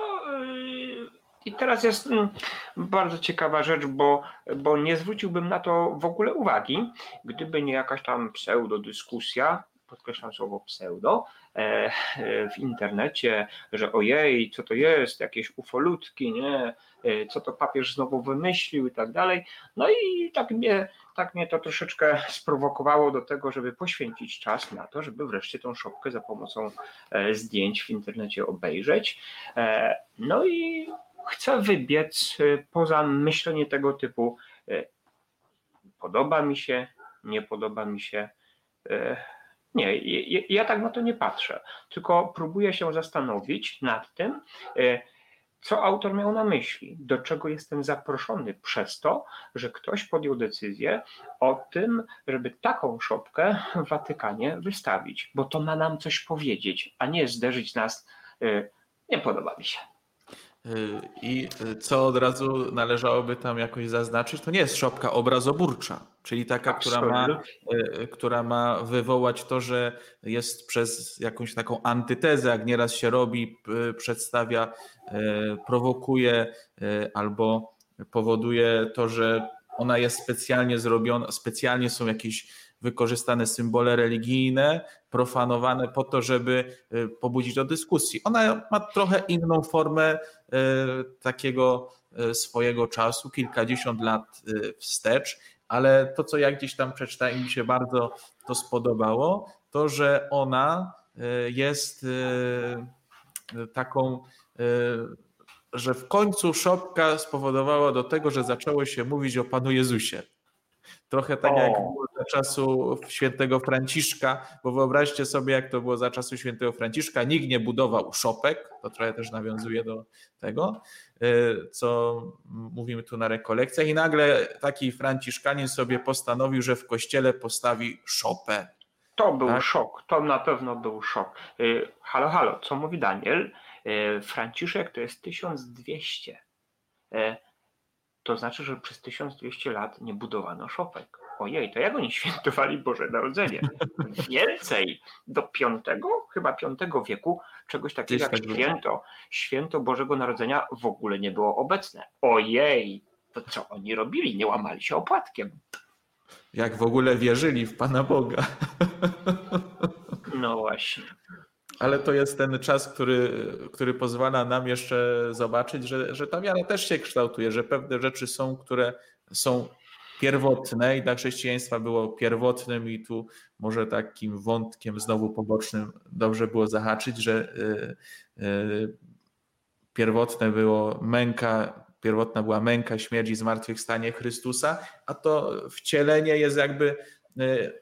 I teraz jest mm, bardzo ciekawa rzecz, bo, bo nie zwróciłbym na to w ogóle uwagi, gdyby nie jakaś tam pseudodyskusja podkreślam słowo pseudo, e, w internecie, że ojej, co to jest, jakieś ufolutki, nie, e, co to papież znowu wymyślił i tak dalej. No i tak mnie, tak mnie to troszeczkę sprowokowało do tego, żeby poświęcić czas na to, żeby wreszcie tą szopkę za pomocą e, zdjęć w internecie obejrzeć. No i chcę wybiec poza myślenie tego typu podoba mi się, nie podoba mi się. Nie, ja tak na to nie patrzę, tylko próbuję się zastanowić nad tym, e, co autor miał na myśli, do czego jestem zaproszony przez to, że ktoś podjął decyzję o tym, żeby taką szopkę w Watykanie wystawić, bo to ma nam coś powiedzieć, a nie zderzyć nas. E, nie podoba mi się. I co od razu należałoby tam jakoś zaznaczyć, to nie jest szopka obrazoburcza, czyli taka, która ma, e, która ma wywołać to, że jest przez jakąś taką antytezę, jak nieraz się robi, przedstawia, prowokuje albo powoduje to, że ona jest specjalnie zrobiona, specjalnie są jakieś wykorzystane symbole religijne, profanowane po to, żeby y, pobudzić do dyskusji. Ona ma trochę inną formę y, takiego y, swojego czasu, kilkadziesiąt lat wstecz, ale to, co ja gdzieś tam przeczytałem i mi się bardzo to spodobało, to, że ona jest taką że w końcu szopka spowodowała do tego, że zaczęło się mówić o Panu Jezusie. Trochę tak o. jak było za czasu świętego Franciszka, bo wyobraźcie sobie, jak to było za czasu świętego Franciszka. Nikt nie budował szopek, to trochę też nawiązuje do tego, y, co mówimy tu na rekolekcjach. I nagle taki Franciszkanin sobie postanowił, że w kościele postawi szopę. To był tak? szok, to na pewno był szok. Halo, halo, co mówi Daniel? Franciszek to jest 1200. To znaczy, że przez 1200 lat nie budowano szopek. Ojej, to jak oni świętowali Boże Narodzenie? Więcej, do piątego, chyba piątego wieku, czegoś takiego jak tak święto, święto Bożego Narodzenia w ogóle nie było obecne. Ojej, to co oni robili? Nie łamali się opłatkiem. Jak w ogóle wierzyli w Pana Boga. No właśnie. Ale to jest ten czas, który, który pozwala nam jeszcze zobaczyć, że, że ta wiara też się kształtuje, że pewne rzeczy są, które są pierwotne i dla chrześcijaństwa było pierwotnym i tu może takim wątkiem znowu pobocznym dobrze było zahaczyć, że y, y, pierwotne było męka, pierwotna była męka, śmierć i zmartwychwstanie Chrystusa, a to wcielenie jest jakby y,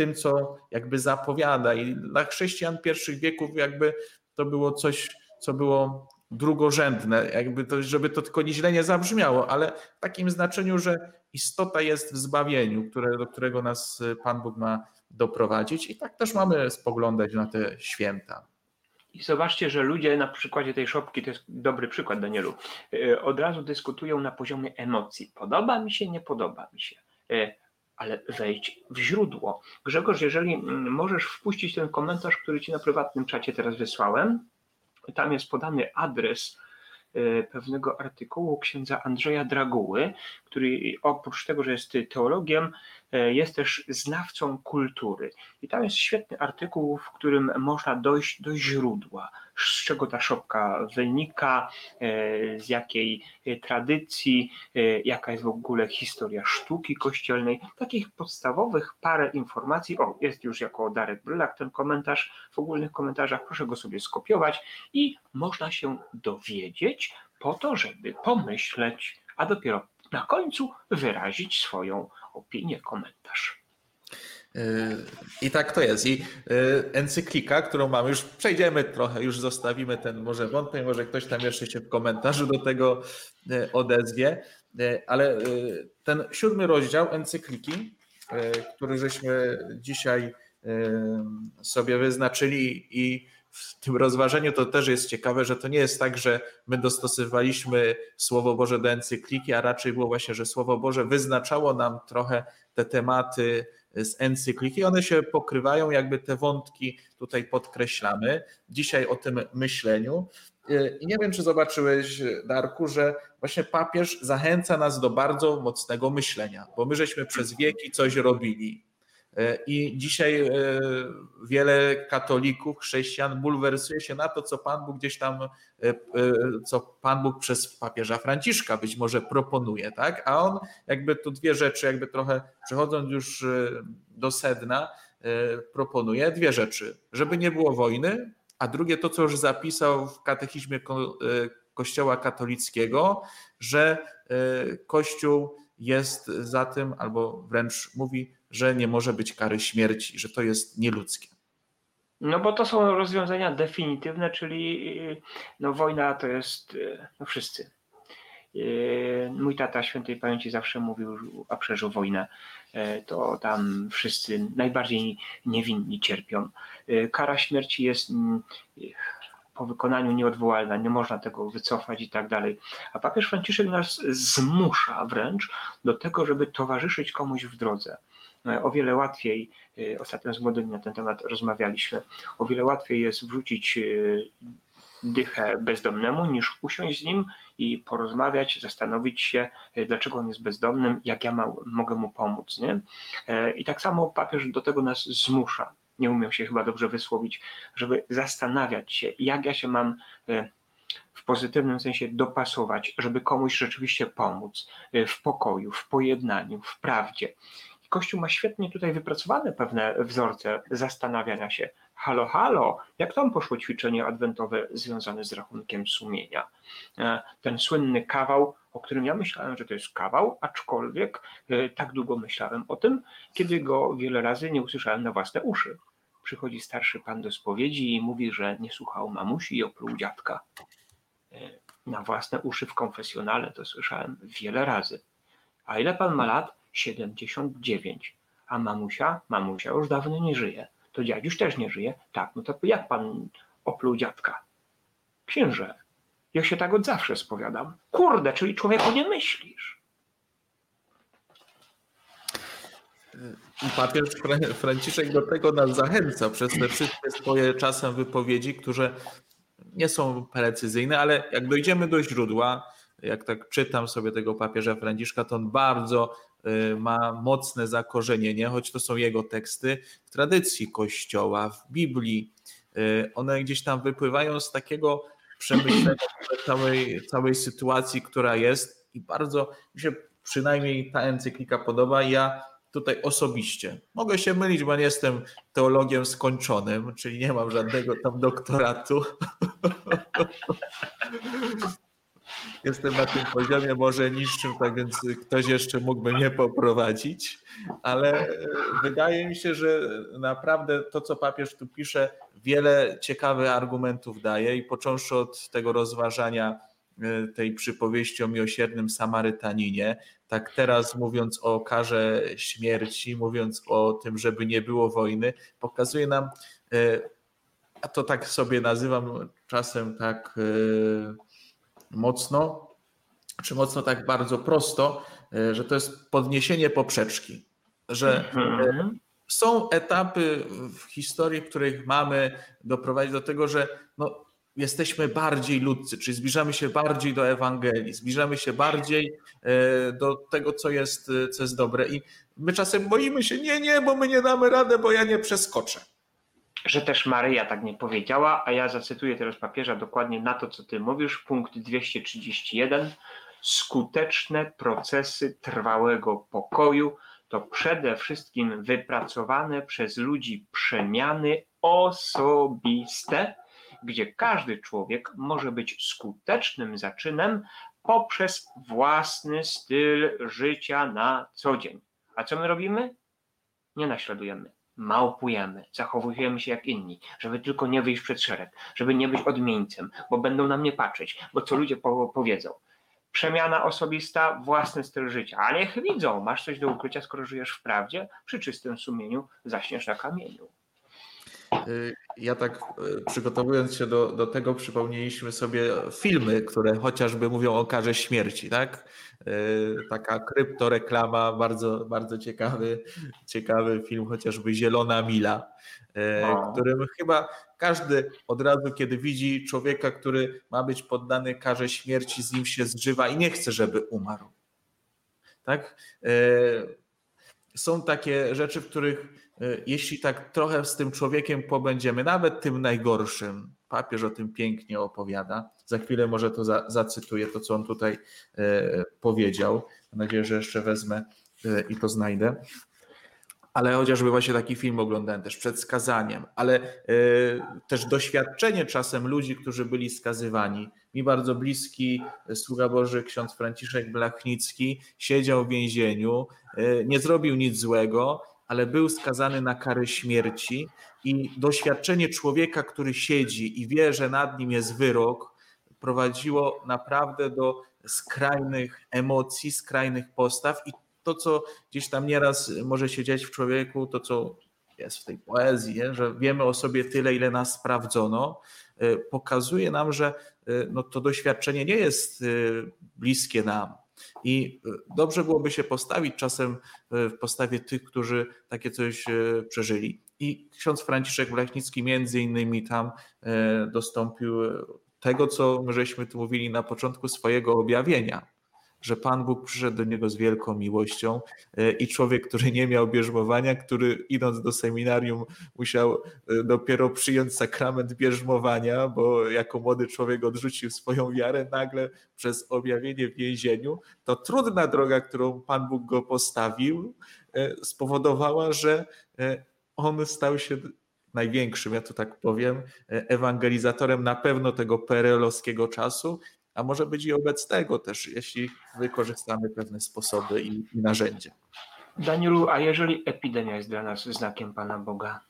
tym, co jakby zapowiada i dla chrześcijan pierwszych wieków jakby to było coś, co było drugorzędne, jakby to, żeby to tylko źle nie zabrzmiało, ale w takim znaczeniu, że istota jest w zbawieniu, które, do którego nas y, Pan Bóg ma doprowadzić i tak też mamy spoglądać na te święta. I zobaczcie, że ludzie na przykładzie tej szopki, to jest dobry przykład Danielu, y, od razu dyskutują na poziomie emocji. Podoba mi się, nie podoba mi się. Y, ale wejdź w źródło. Grzegorz, jeżeli mm, możesz wpuścić ten komentarz, który ci na prywatnym czacie teraz wysłałem, tam jest podany adres e, pewnego artykułu księdza Andrzeja Draguły, który oprócz tego, że jest teologiem, e, jest też znawcą kultury. I tam jest świetny artykuł, w którym można dojść do źródła, z czego ta szopka wynika, e, z jakiej tradycji, jaka jest w ogóle historia sztuki kościelnej. Takich podstawowych parę informacji. O, jest już jako Darek Brylak ten komentarz w ogólnych komentarzach. Proszę go sobie skopiować i można się dowiedzieć po to, żeby pomyśleć, a dopiero na końcu wyrazić swoją opinię, komentarz. I tak to jest. I y, encyklika, którą mamy, już przejdziemy trochę, już zostawimy ten może wątek, może ktoś tam jeszcze się w komentarzu do tego y, odezwie, y, ale ten siódmy rozdział encykliki, który żeśmy dzisiaj sobie wyznaczyli i w tym rozważeniu to też jest ciekawe, że to nie jest tak, że my dostosowaliśmy Słowo Boże do encykliki, a raczej było właśnie, że Słowo Boże wyznaczało nam trochę te tematy z encykliki. One się pokrywają, jakby te wątki tutaj podkreślamy. Dzisiaj o tym myśleniu. I nie wiem, czy zobaczyłeś, Darku, że właśnie papież zachęca nas do bardzo mocnego myślenia, bo my żeśmy przez wieki coś robili I dzisiaj e, wiele katolików, chrześcijan bulwersuje się na to, co Pan Bóg gdzieś tam, e, co Pan Bóg przez papieża Franciszka być może proponuje, tak? A on jakby tu dwie rzeczy, jakby trochę przechodząc już do sedna, proponuje dwie rzeczy. Żeby nie było wojny, a drugie to, co już zapisał w katechizmie Kościoła katolickiego, że Kościół jest za tym, albo wręcz mówi, że nie może być kary śmierci, że to jest nieludzkie. No bo to są rozwiązania definitywne, czyli no wojna to jest no wszyscy. Mój tata świętej pamięci zawsze mówił, a przeżył wojnę, to tam wszyscy najbardziej niewinni cierpią. Kara śmierci jest po wykonaniu nieodwołalna, nie można tego wycofać i tak dalej. A papież Franciszek nas zmusza wręcz do tego, żeby towarzyszyć komuś w drodze. E, o wiele łatwiej, e, ostatnio z młodymi na ten temat rozmawialiśmy, o wiele łatwiej jest wrzucić e, dychę bezdomnemu, niż usiąść z nim i porozmawiać, zastanowić się, dlaczego on jest bezdomnym, jak ja ma, mogę mu pomóc. Nie? I tak samo papież do tego nas zmusza. Nie umiem się chyba dobrze wysłowić, żeby zastanawiać się, jak ja się mam w pozytywnym sensie dopasować, żeby komuś rzeczywiście pomóc w pokoju, w pojednaniu, w prawdzie. Kościół ma świetnie tutaj wypracowane pewne wzorce zastanawiania się. Halo, halo, jak tam poszło ćwiczenie adwentowe związane z rachunkiem sumienia? E, ten słynny kawał, o którym ja myślałem, że to jest kawał, aczkolwiek e, tak długo myślałem o tym, kiedy go wiele razy nie usłyszałem na własne uszy. Przychodzi starszy pan do spowiedzi i mówi, że nie słuchał mamusi i opluł dziadka. E, na własne uszy w konfesjonale to słyszałem wiele razy. A ile pan ma lat? 79. A mamusia? Mamusia już dawno nie żyje. To dziadziuś też nie żyje. Tak, no to jak pan opluł dziadka? Księże, ja się tak od zawsze spowiadam. Kurde, czyli człowieku nie myślisz. Papież Franciszek do tego nas zachęca przez te wszystkie swoje czasem wypowiedzi, które nie są precyzyjne, ale jak dojdziemy do źródła, jak tak czytam sobie tego papieża Franciszka, to on bardzo ma mocne zakorzenienie, choć to są jego teksty w tradycji Kościoła, w Biblii. Y, one gdzieś tam wypływają z takiego przemyślenia całej, całej sytuacji, która jest i bardzo mi się przynajmniej ta encyklika podoba. Ja tutaj osobiście. Mogę się mylić, bo nie jestem teologiem skończonym, czyli nie mam żadnego tam doktoratu. Jestem na tym poziomie może niższym, tak więc ktoś jeszcze mógłby mnie poprowadzić, ale wydaje mi się, że naprawdę to, co papież tu pisze, wiele ciekawych argumentów daje i począwszy od tego rozważania e, tej przypowieści o miłosiernym Samarytaninie, tak teraz mówiąc o karze śmierci, mówiąc o tym, żeby nie było wojny, pokazuje nam, e, a to tak sobie nazywam czasem tak e, mocno, czy mocno tak bardzo prosto, e, że to jest podniesienie poprzeczki, że mhm. są etapy w historii, w których mamy doprowadzić do tego, że no, jesteśmy bardziej ludcy, czyli zbliżamy się bardziej do Ewangelii, zbliżamy się bardziej e, do tego, co jest, e, co jest dobre. I my czasem boimy się, nie, nie, bo my nie damy radę, bo ja nie przeskoczę. Że też Maryja tak nie powiedziała, a ja zacytuję teraz papieża dokładnie na to, co ty mówisz, punkt 231. Skuteczne procesy trwałego pokoju to przede wszystkim wypracowane przez ludzi przemiany osobiste, gdzie każdy człowiek może być skutecznym zaczynem poprzez własny styl życia na co dzień. A co my robimy? Nie naśladujemy. Małpujemy, zachowujemy się jak inni, żeby tylko nie wyjść przed szereg, żeby nie być odmieńcem, bo będą na mnie patrzeć, bo co ludzie powiedzą. Przemiana osobista, własny styl życia. Ale niech widzą, masz coś do ukrycia, skoro żyjesz w prawdzie, przy czystym sumieniu zaśniesz na kamieniu. Y, ja tak y, przygotowując się do, do tego, przypomnieliśmy sobie filmy, które chociażby mówią o karze śmierci, tak? Y, taka kryptoreklama, bardzo, bardzo ciekawy, ciekawy film, chociażby Zielona Mila, no. którym chyba każdy od razu, kiedy widzi człowieka, który ma być poddany karze śmierci, z nim się zżywa i nie chce, żeby umarł. Tak? Są takie rzeczy, w których jeśli tak trochę z tym człowiekiem pobędziemy, nawet tym najgorszym, papież o tym pięknie opowiada. Za chwilę może to za, zacytuję, to co on tutaj e, powiedział. Mam nadzieję, że jeszcze wezmę e, i to znajdę. Ale chociażby właśnie taki film oglądałem też przed skazaniem, ale też doświadczenie czasem ludzi, którzy byli skazywani. Mi bardzo bliski sługa Boży ksiądz Franciszek Blachnicki siedział w więzieniu, nie zrobił nic złego, ale był skazany na karę śmierci i doświadczenie człowieka, który siedzi i wie, że nad nim jest wyrok, prowadziło naprawdę do skrajnych emocji, skrajnych postaw i to, co gdzieś tam nieraz może się dziać w człowieku, to co jest w tej poezji, nie? że wiemy o sobie tyle, ile nas sprawdzono, e, pokazuje nam, że e, no, to doświadczenie nie jest e, bliskie nam. I e, dobrze byłoby się postawić czasem e, w postawie tych, którzy takie coś e, przeżyli. I ksiądz Franciszek Blachnicki między innymi tam dostąpił tego, co my żeśmy tu mówili na początku swojego objawienia, że Pan Bóg przyszedł do niego z wielką miłością e, i człowiek, który nie miał bierzmowania, który idąc do seminarium musiał e, dopiero przyjąć sakrament bierzmowania, bo jako młody człowiek odrzucił swoją wiarę, nagle przez objawienie w więzieniu, to trudna droga, którą Pan Bóg go postawił, e, spowodowała, że on stał się największym, ja to tak powiem, ewangelizatorem na pewno tego perelowskiego czasu a może być i obecnego też, jeśli wykorzystamy pewne sposoby i, i narzędzia. Danielu, a jeżeli epidemia jest dla nas znakiem Pana Boga?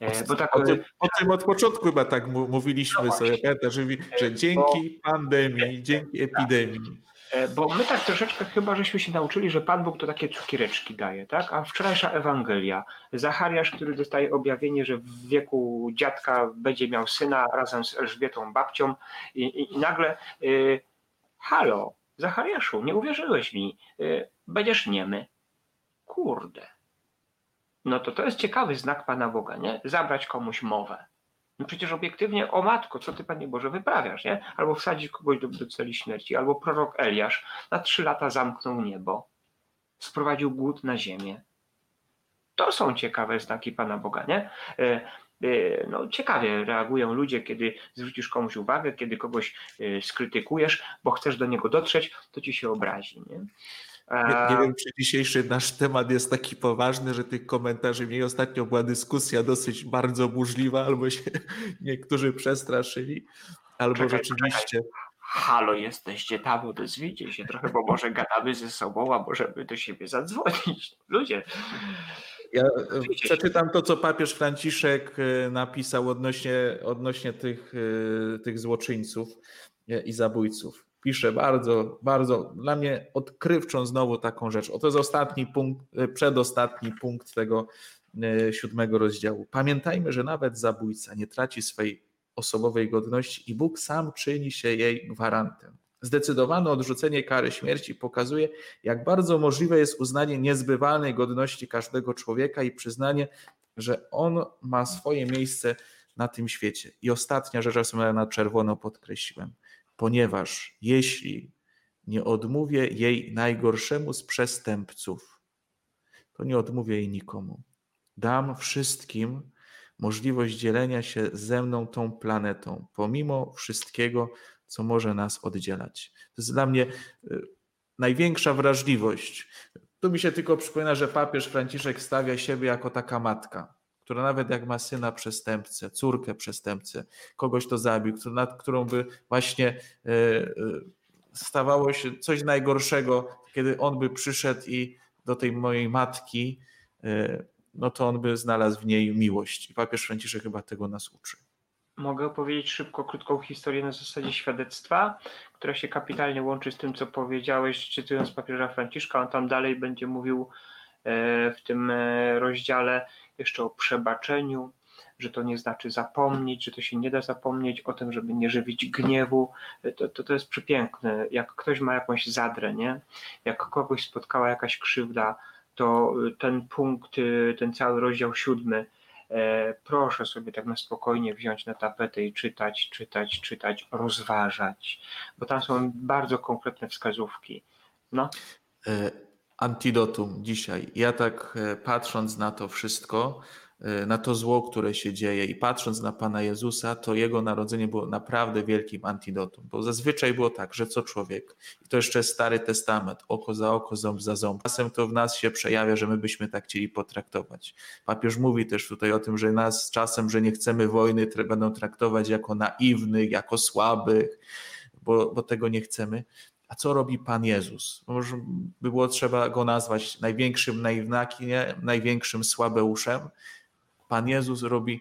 E, bo tak, o, tym, o tym od początku chyba tak mówiliśmy no sobie, że, że dzięki pandemii, dzięki epidemii. E, bo my tak troszeczkę chyba żeśmy się nauczyli, że Pan Bóg to takie cukiereczki daje, tak? A wczorajsza Ewangelia, Zachariasz, który dostaje objawienie, że w wieku dziadka będzie miał syna razem z Elżbietą babcią i, i, i nagle y, halo, Zachariaszu, nie uwierzyłeś mi, y, będziesz niemy. Kurde. No to to jest ciekawy znak Pana Boga, nie? Zabrać komuś mowę. No przecież obiektywnie, o matko, co ty Panie Boże wyprawiasz, nie? Albo wsadzić kogoś do, do celi śmierci, albo prorok Eliasz na trzy lata zamknął niebo, sprowadził głód na ziemię. To są ciekawe znaki Pana Boga, nie? E, e, no, ciekawie reagują ludzie, kiedy zwrócisz komuś uwagę, kiedy kogoś e, skrytykujesz, bo chcesz do niego dotrzeć, to ci się obrazi. Nie? Nie, nie, wiem, czy dzisiejszy nasz temat jest taki poważny, że tych komentarzy mniej ostatnio była dyskusja dosyć bardzo burzliwa, albo się niektórzy przestraszyli, albo czekaj, rzeczywiście. Czekaj. Halo, jesteście tam, odezwijcie się trochę, bo może gadamy ze sobą, a możemy do siebie zadzwonić. Ludzie. Ja e, przeczytam to, co papież Franciszek e, napisał odnośnie, odnośnie tych, e, tych złoczyńców i zabójców pisze bardzo, bardzo dla mnie odkrywczą znowu taką rzecz. Oto jest ostatni punkt, e, przedostatni punkt tego e, siódmego rozdziału. Pamiętajmy, że nawet zabójca nie traci swej osobowej godności i Bóg sam czyni się jej gwarantem. Zdecydowane odrzucenie kary śmierci pokazuje, jak bardzo możliwe jest uznanie niezbywalnej godności każdego człowieka i przyznanie, że on ma swoje miejsce na tym świecie. I ostatnia rzecz, którą na czerwono podkreśliłem ponieważ jeśli nie odmówię jej najgorszemu z przestępców, to nie odmówię jej nikomu. Dam wszystkim możliwość dzielenia się ze mną tą planetą, pomimo wszystkiego, co może nas oddzielać. To jest dla mnie y, największa wrażliwość. Tu mi się tylko przypomina, że papież Franciszek stawia siebie jako taka matka która nawet jak ma syna przestępcę, córkę przestępcę, kogoś to zabił, nad którą by właśnie e, e, stawało się coś najgorszego, kiedy on by przyszedł i do tej mojej matki, e, no to on by znalazł w niej miłość. I papież Franciszek chyba tego nas uczy. Mogę opowiedzieć szybko, krótką historię na zasadzie świadectwa, która się kapitalnie łączy z tym, co powiedziałeś, czytując papieża Franciszka. On tam dalej będzie mówił w tym rozdziale, jeszcze o przebaczeniu, że to nie znaczy zapomnieć, że to się nie da zapomnieć, o tym, żeby nie żywić gniewu. To, to, to jest przepiękne. Jak ktoś ma jakąś zadrę, nie? jak kogoś spotkała jakaś krzywda, to ten punkt, ten cały rozdział siódmy, e, proszę sobie tak na spokojnie wziąć na tapetę i czytać, czytać, czytać, rozważać, bo tam są bardzo konkretne wskazówki. No. E, antidotum dzisiaj. Ja tak e, patrząc na to wszystko, e, na to zło, które się dzieje i patrząc na Pana Jezusa, to Jego narodzenie było naprawdę wielkim antidotum. Bo zazwyczaj było tak, że co człowiek, i to jeszcze Stary Testament, oko za oko, ząb za ząb. Czasem to w nas się przejawia, że my byśmy tak chcieli potraktować. Papież mówi też tutaj o tym, że nas czasem, że nie chcemy wojny, będą traktować jako naiwnych, jako słabych, bo, bo tego nie chcemy. A co robi Pan Jezus? Może by było trzeba go nazwać największym naiwnakiem, największym słabeuszem. Pan Jezus robi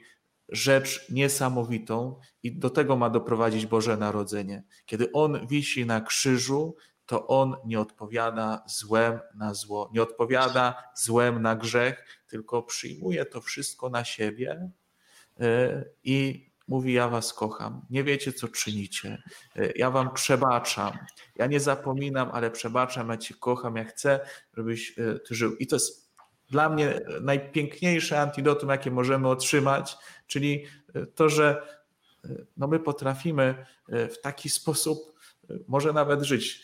rzecz niesamowitą i do tego ma doprowadzić Boże Narodzenie. Kiedy On wisi na krzyżu, to On nie odpowiada złem na zło, nie odpowiada złem na grzech, tylko przyjmuje to wszystko na siebie e, i Mówi: Ja was kocham, nie wiecie, co czynicie. E, ja wam przebaczam. Ja nie zapominam, ale przebaczam, ja cię kocham, ja chcę, żebyś e, ty żył. I to jest dla mnie najpiękniejsze antidotum, jakie możemy otrzymać, czyli e, to, że no my potrafimy w taki sposób może nawet żyć.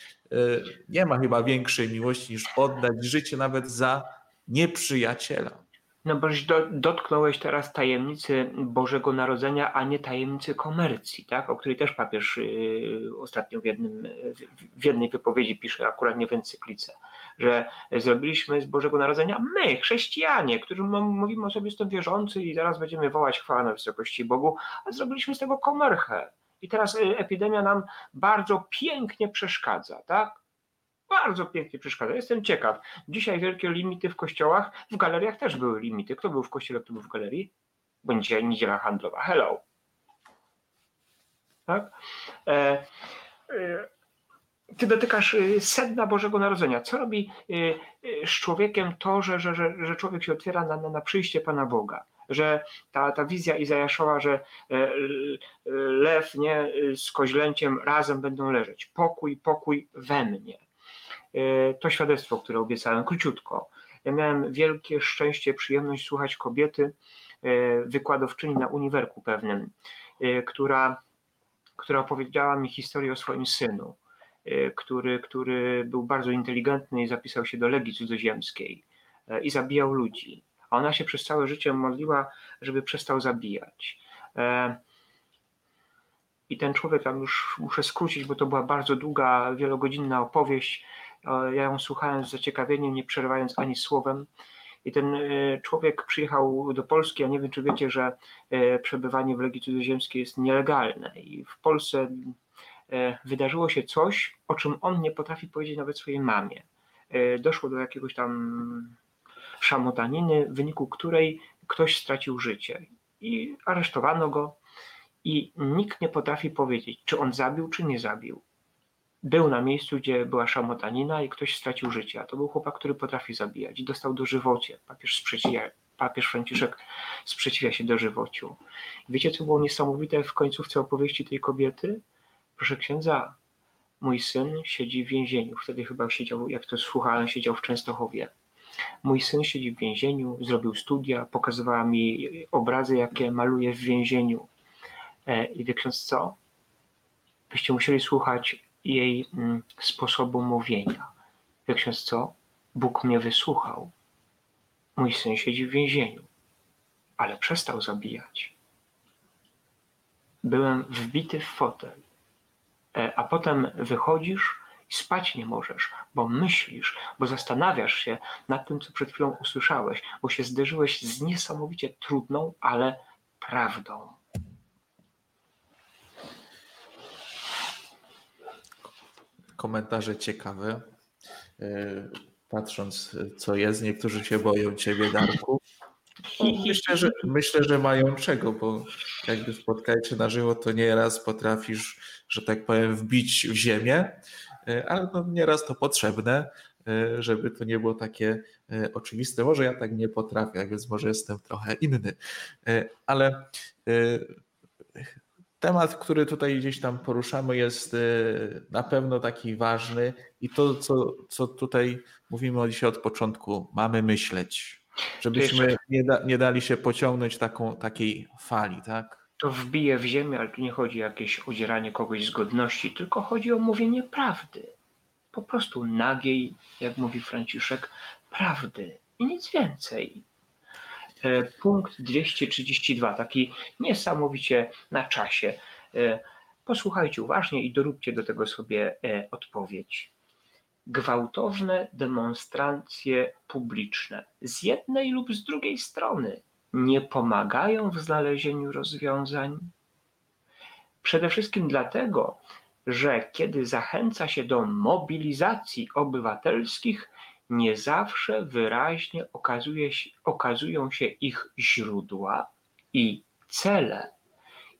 Nie ma chyba większej miłości niż oddać życie nawet za nieprzyjaciela. No boś do, dotknąłeś teraz tajemnicy Bożego Narodzenia, a nie tajemnicy komercji, tak? o której też papież yy, ostatnio w, jednym, w jednej wypowiedzi pisze, akurat nie w encyklice, że zrobiliśmy z Bożego Narodzenia my, chrześcijanie, którzy mówimy o sobie jestem wierzący i zaraz będziemy wołać chwałę na wysokości Bogu, a zrobiliśmy z tego komerchę. I teraz y, epidemia nam bardzo pięknie przeszkadza, tak? Bardzo pięknie przeszkadza. Jestem ciekaw. Dzisiaj wielkie limity w kościołach, w galeriach też były limity. Kto był w kościele, kto był w galerii? Będzie niedziela handlowa. Hello. Tak? E, e, ty dotykasz y, sedna Bożego Narodzenia. Co robi y, y, z człowiekiem to, że, że, że, że człowiek się otwiera na, na, na przyjście Pana Boga? Że ta, ta wizja Izajaszowa, że e, lew nie, z koźlęciem razem będą leżeć. Pokój, pokój we mnie. E, to świadectwo, które obiecałem, króciutko. Ja miałem wielkie szczęście, przyjemność słuchać kobiety, e, wykładowczyni na uniwerku pewnym, która, która opowiedziała mi historię o swoim synu E, który, który był bardzo inteligentny i zapisał się do Legii Cudzoziemskiej e, i zabijał ludzi. A ona się przez całe życie modliła, żeby przestał zabijać. E, I ten człowiek, tam już muszę skrócić, bo to była bardzo długa, wielogodzinna opowieść. Ja ją słuchałem z zaciekawieniem, nie przerywając ani słowem. I ten człowiek przyjechał do Polski, a nie wiem, czy wiecie, że przebywanie w Legii Cudzoziemskiej jest nielegalne. I w Polsce E, wydarzyło się coś, o czym on nie potrafi powiedzieć nawet swojej mamie. E, doszło do jakiegoś tam szamotaniny, w wyniku której ktoś stracił życie i aresztowano go i nikt nie potrafi powiedzieć, czy on zabił, czy nie zabił. Był na miejscu, gdzie była szamotanina i ktoś stracił życie, a to był chłopak, który potrafi zabijać i dostał dożywocie. Papież, sprzeciwia, papież Franciszek sprzeciwia się dożywociu. Wiecie, co było niesamowite w końcówce opowieści tej kobiety? Proszę księdza, mój syn siedzi w więzieniu. Wtedy chyba siedział, jak to słuchałem, siedział w Częstochowie. Mój syn siedzi w więzieniu, zrobił studia, pokazywała mi obrazy, jakie maluje w więzieniu. E, I wie ksiądz co? Byście musieli słuchać jej mm, sposobu mówienia. Wie ksiądz co? Bóg mnie wysłuchał. Mój syn siedzi w więzieniu, ale przestał zabijać. Byłem wbity w fotel E, a potem wychodzisz i spać nie możesz, bo myślisz, bo zastanawiasz się nad tym, co przed chwilą usłyszałeś, bo się zderzyłeś z niesamowicie trudną, ale prawdą. Komentarze ciekawe. E, patrząc, co jest, niektórzy się boją ciebie, Darku. Myślę, że, myślę, że mają czego, bo jakby spotkać na żywo, to nieraz potrafisz, że tak powiem, wbić w ziemię, e, ale no nieraz to potrzebne, e, żeby to nie było takie oczywiste. Może ja tak nie potrafię, więc może jestem trochę inny, ale temat, który tutaj gdzieś tam poruszamy, jest na pewno taki ważny i to, co, co tutaj mówimy dzisiaj od początku, mamy myśleć Żebyśmy nie, da, nie dali się pociągnąć taką, takiej fali, tak? To wbije w ziemię, ale tu nie chodzi o jakieś odzieranie kogoś z godności, tylko chodzi o mówienie prawdy. Po prostu nagiej, jak mówi Franciszek, prawdy i nic więcej. E, punkt 232, taki niesamowicie na czasie. E, posłuchajcie uważnie i doróbcie do tego sobie e, odpowiedź gwałtowne demonstracje publiczne z jednej lub z drugiej strony nie pomagają w znalezieniu rozwiązań? Przede wszystkim dlatego, że kiedy zachęca się do mobilizacji obywatelskich, nie zawsze wyraźnie okazuje się, okazują się ich źródła i cele.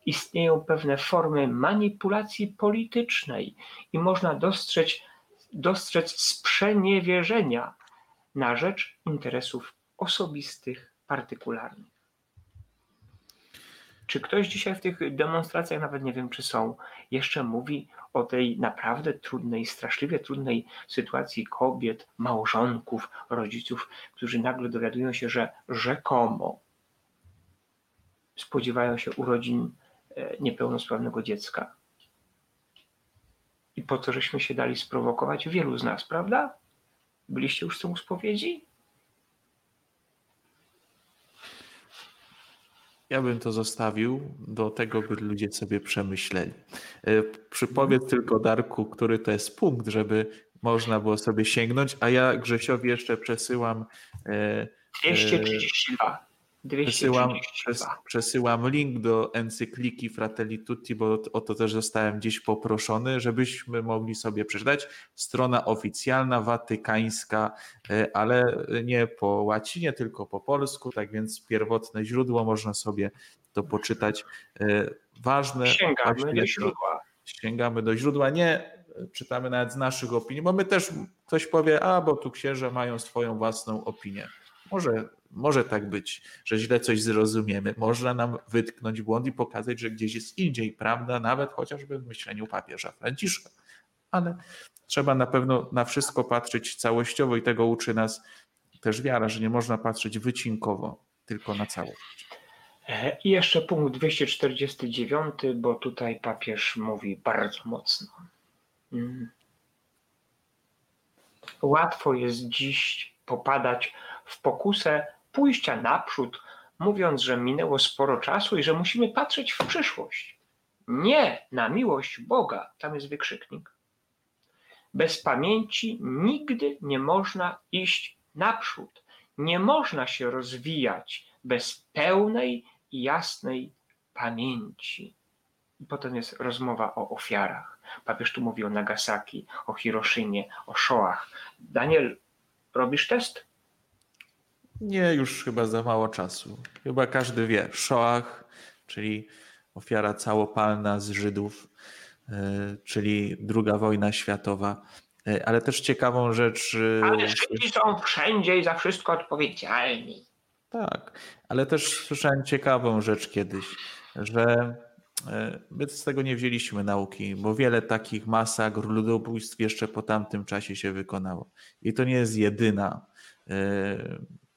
Istnieją pewne formy manipulacji politycznej i można dostrzec dostrzec sprzeniewierzenia na rzecz interesów osobistych, partykularnych. Czy ktoś dzisiaj w tych demonstracjach, nawet nie wiem czy są, jeszcze mówi o tej naprawdę trudnej, straszliwie trudnej sytuacji kobiet, małżonków, rodziców, którzy nagle dowiadują się, że rzekomo spodziewają się urodzin e, niepełnosprawnego dziecka? I po co żeśmy się dali sprowokować? Wielu z nas, prawda? Byliście już z tym spowiedzi? Ja bym to zostawił do tego, by ludzie sobie przemyśleli. E, przypowiedz tylko Darku, który to jest punkt, żeby można było sobie sięgnąć, a ja Grzesiowi jeszcze przesyłam. 232. Przesyłam, przesyłam link do encykliki Fratelli Tutti, bo o to też zostałem gdzieś poproszony, żebyśmy mogli sobie przeczytać. Strona oficjalna, watykańska, e, ale nie po łacinie, tylko po polsku, tak więc pierwotne źródło można sobie to poczytać. E, ważne. Sięgamy do źródła. Sięgamy do źródła. Nie czytamy nawet z naszych opinii, bo my też ktoś powie, a bo tu księża mają swoją własną opinię. Może, może tak być, że źle coś zrozumiemy. Można nam wytknąć błąd i pokazać, że gdzieś jest indziej prawda, nawet chociażby w myśleniu papieża Franciszka. Ale trzeba na pewno na wszystko patrzeć całościowo i tego uczy nas też wiara, że nie można patrzeć wycinkowo, tylko na całość. I jeszcze punkt 249, bo tutaj papież mówi bardzo mocno. Mm. Łatwo jest dziś popadać w pokusę pójścia naprzód, mówiąc, że minęło sporo czasu i że musimy patrzeć w przyszłość. Nie na miłość Boga, tam jest wykrzyknik. Bez pamięci nigdy nie można iść naprzód. Nie można się rozwijać bez pełnej i jasnej pamięci. I potem jest rozmowa o ofiarach. Papież tu mówi o Nagasaki, o Hiroshimie, o Shoah. Daniel, robisz test? Nie, już chyba za mało czasu. Chyba każdy wie. Shoah, czyli ofiara całopalna z Żydów, e, czyli druga wojna światowa. E, ale też ciekawą rzecz. E, ale Żydzi są wszędzie i za wszystko odpowiedzialni. Tak, ale też słyszałem ciekawą rzecz kiedyś, że my z tego nie wzięliśmy nauki, bo wiele takich masakr, ludobójstw jeszcze po tamtym czasie się wykonało. I to nie jest jedyna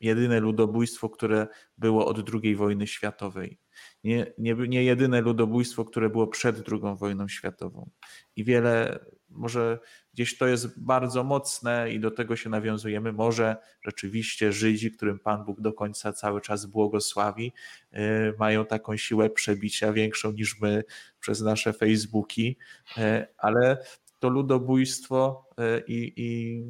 jedyne ludobójstwo, które było od II wojny światowej. Nie, nie, nie jedyne ludobójstwo, które było przed II wojną światową. I wiele, może gdzieś to jest bardzo mocne i do tego się nawiązujemy. Może rzeczywiście Żydzi, którym Pan Bóg do końca cały czas błogosławi, yy, mają taką siłę przebicia większą niż my przez nasze Facebooki, yy, ale to ludobójstwo i, i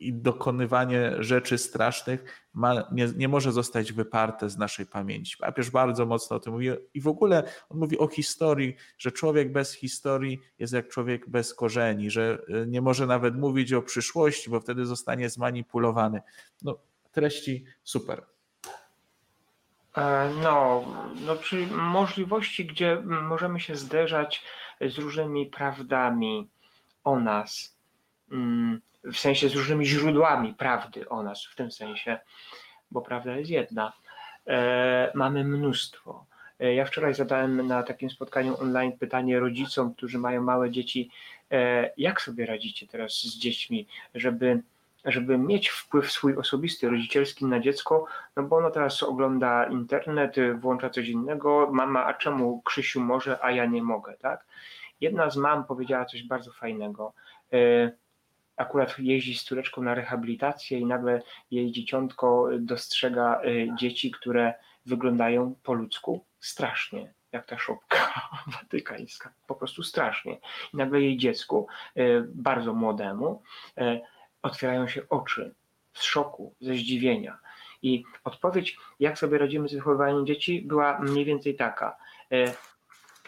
i dokonywanie rzeczy strasznych ma, nie, nie, może zostać wyparte z naszej pamięci. Papież bardzo mocno o tym mówi i w ogóle on mówi o historii, że człowiek bez historii jest jak człowiek bez korzeni, że e, nie może nawet mówić o przyszłości, bo wtedy zostanie zmanipulowany. No, treści super. E, no, no przy możliwości, gdzie możemy się zderzać z różnymi prawdami o nas, mm, w sensie z różnymi źródłami prawdy o nas, w tym sensie, bo prawda jest jedna. E, mamy mnóstwo. E, ja wczoraj zadałem na takim spotkaniu online pytanie rodzicom, którzy mają małe dzieci, e, jak sobie radzicie teraz z dziećmi, żeby, żeby mieć wpływ swój osobisty, rodzicielski na dziecko, no bo ono teraz ogląda internet, włącza coś innego, mama, a czemu Krzysiu może, a ja nie mogę, tak? Jedna z mam powiedziała coś bardzo fajnego. E, akurat jeździ z córeczką na rehabilitację i nagle jej dzieciątko dostrzega y, dzieci, które wyglądają po ludzku strasznie, jak ta szopka watykańska, po prostu strasznie. I nagle jej dziecku, y, bardzo młodemu, y, otwierają się oczy z szoku, ze zdziwienia. I odpowiedź, jak sobie radzimy z wychowywaniem dzieci, była mniej więcej taka.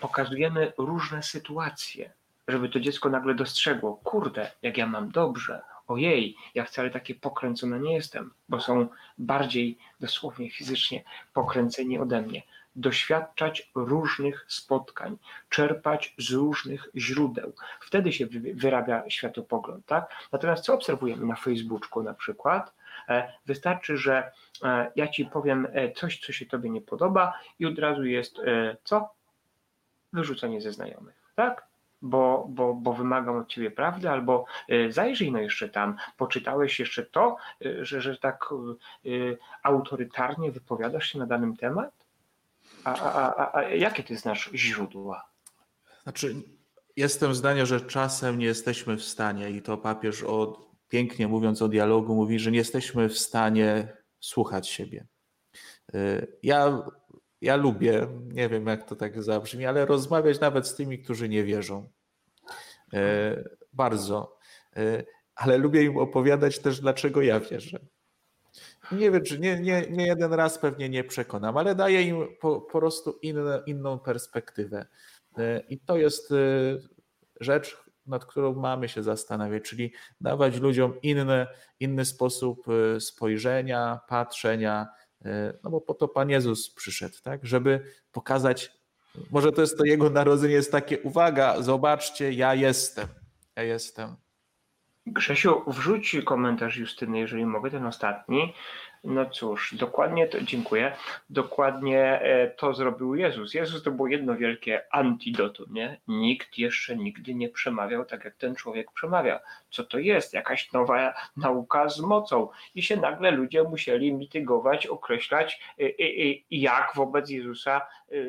Pokazujemy różne sytuacje, żeby to dziecko nagle dostrzegło, kurde, jak ja mam dobrze, ojej, ja wcale takie pokręcone nie jestem, bo są bardziej dosłownie fizycznie pokręceni ode mnie. Doświadczać różnych spotkań, czerpać z różnych źródeł. Wtedy się wyrabia światopogląd, tak? Natomiast co obserwujemy na Facebooku na przykład? E, wystarczy, że e, ja ci powiem e, coś, co się tobie nie podoba i od razu jest co? Wyrzucenie ze znajomych, tak? Bo, bo, bo wymagam od ciebie prawdy, albo y, zajrzyj no jeszcze tam, poczytałeś jeszcze to, y, że, że tak y, autorytarnie wypowiadasz się na danym temat? A, a, a, a jakie ty znasz źródła? Znaczy, jestem zdania, że czasem nie jesteśmy w stanie, i to papież o, pięknie mówiąc o dialogu, mówi, że nie jesteśmy w stanie słuchać siebie. Ja ja lubię, nie wiem jak to tak zabrzmi, ale rozmawiać nawet z tymi, którzy nie wierzą. E, bardzo. E, ale lubię im opowiadać też, dlaczego ja wierzę. Nie wiem, czy nie, nie, nie jeden raz pewnie nie przekonam, ale daję im po, po prostu inne, inną perspektywę. E, I to jest rzecz, nad którą mamy się zastanawiać, czyli dawać ludziom inny, inny sposób spojrzenia, patrzenia, no bo po to Pan Jezus przyszedł, tak? Żeby pokazać, może to jest to Jego narodzenie, jest takie, uwaga, zobaczcie, ja jestem. Ja jestem. Grzesiu, wrzuć komentarz Justyny, jeżeli mogę, ten ostatni. No cóż, dokładnie to, dziękuję. Dokładnie e, to zrobił Jezus. Jezus to było jedno wielkie antidotum, nie? Nikt jeszcze nigdy nie przemawiał tak, jak ten człowiek przemawia. Co to jest? Jakaś nowa nauka z mocą. I się nagle ludzie musieli mitygować, określać, e, e, jak wobec Jezusa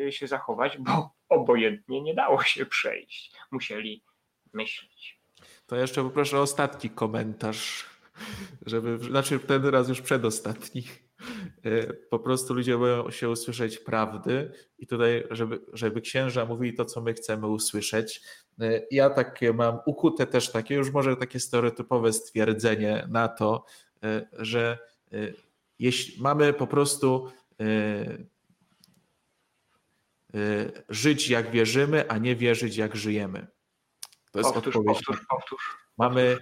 się zachować, bo obojętnie nie dało się przejść. Musieli myśleć. To jeszcze poproszę o ostatni komentarz, żeby, znaczy ten raz już przedostatni. E, po prostu ludzie boją się usłyszeć prawdy i tutaj, żeby, żeby księża mówili to, co my chcemy usłyszeć. E, ja takie mam ukute też takie, już może takie stereotypowe stwierdzenie na to, e, że jeśli mamy po prostu żyć jak wierzymy, a nie wierzyć jak żyjemy. To jest powtórz, odpowiedź. Powtórz, powtórz. Mamy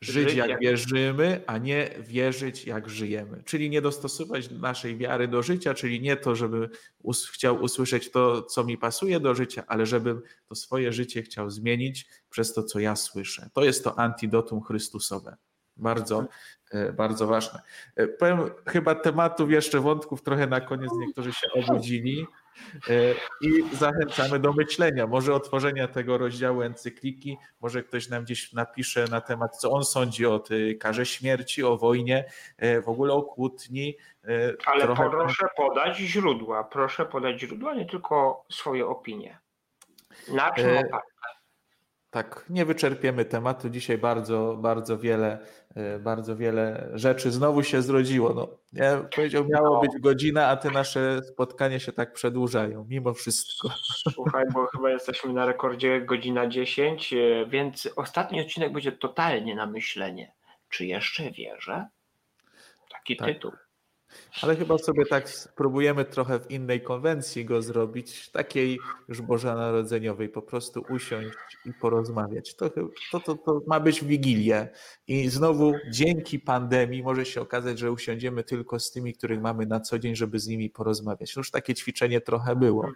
żyć jak wierzymy, a nie wierzyć jak żyjemy. Czyli nie dostosować naszej wiary do życia, czyli nie to, żeby us chciał usłyszeć to, co mi pasuje do życia, ale żebym to swoje życie chciał zmienić przez to, co ja słyszę. To jest to antidotum Chrystusowe. Bardzo, bardzo ważne. Powiem chyba tematów jeszcze wątków trochę na koniec, niektórzy się obudzili. E, I zachęcamy do myślenia, może otworzenia tego rozdziału encykliki, może ktoś nam gdzieś napisze na temat, co on sądzi o tej karze śmierci, o wojnie, e, w ogóle o kłótni. E, Ale Trochę... proszę podać źródła, proszę podać źródła, nie tylko swoje opinie. Na czym oparte? Tak, nie wyczerpiemy tematu. Dzisiaj bardzo, bardzo wiele, e, bardzo wiele rzeczy znowu się zrodziło. No, ja powiedział, miało być godzina, a te nasze spotkania się tak przedłużają, mimo wszystko. Słuchaj, bo chyba jesteśmy na rekordzie godzina 10, e, więc ostatni odcinek będzie totalnie na myślenie. Czy jeszcze wierzę? Taki tak. tytuł. Ale chyba sobie tak spróbujemy trochę w innej konwencji go zrobić, takiej już bożonarodzeniowej, po prostu usiąść i porozmawiać. To, to, to, to ma być w Wigilię i znowu dzięki pandemii może się okazać, że usiądziemy tylko z tymi, których mamy na co dzień, żeby z nimi porozmawiać. Już takie ćwiczenie trochę było,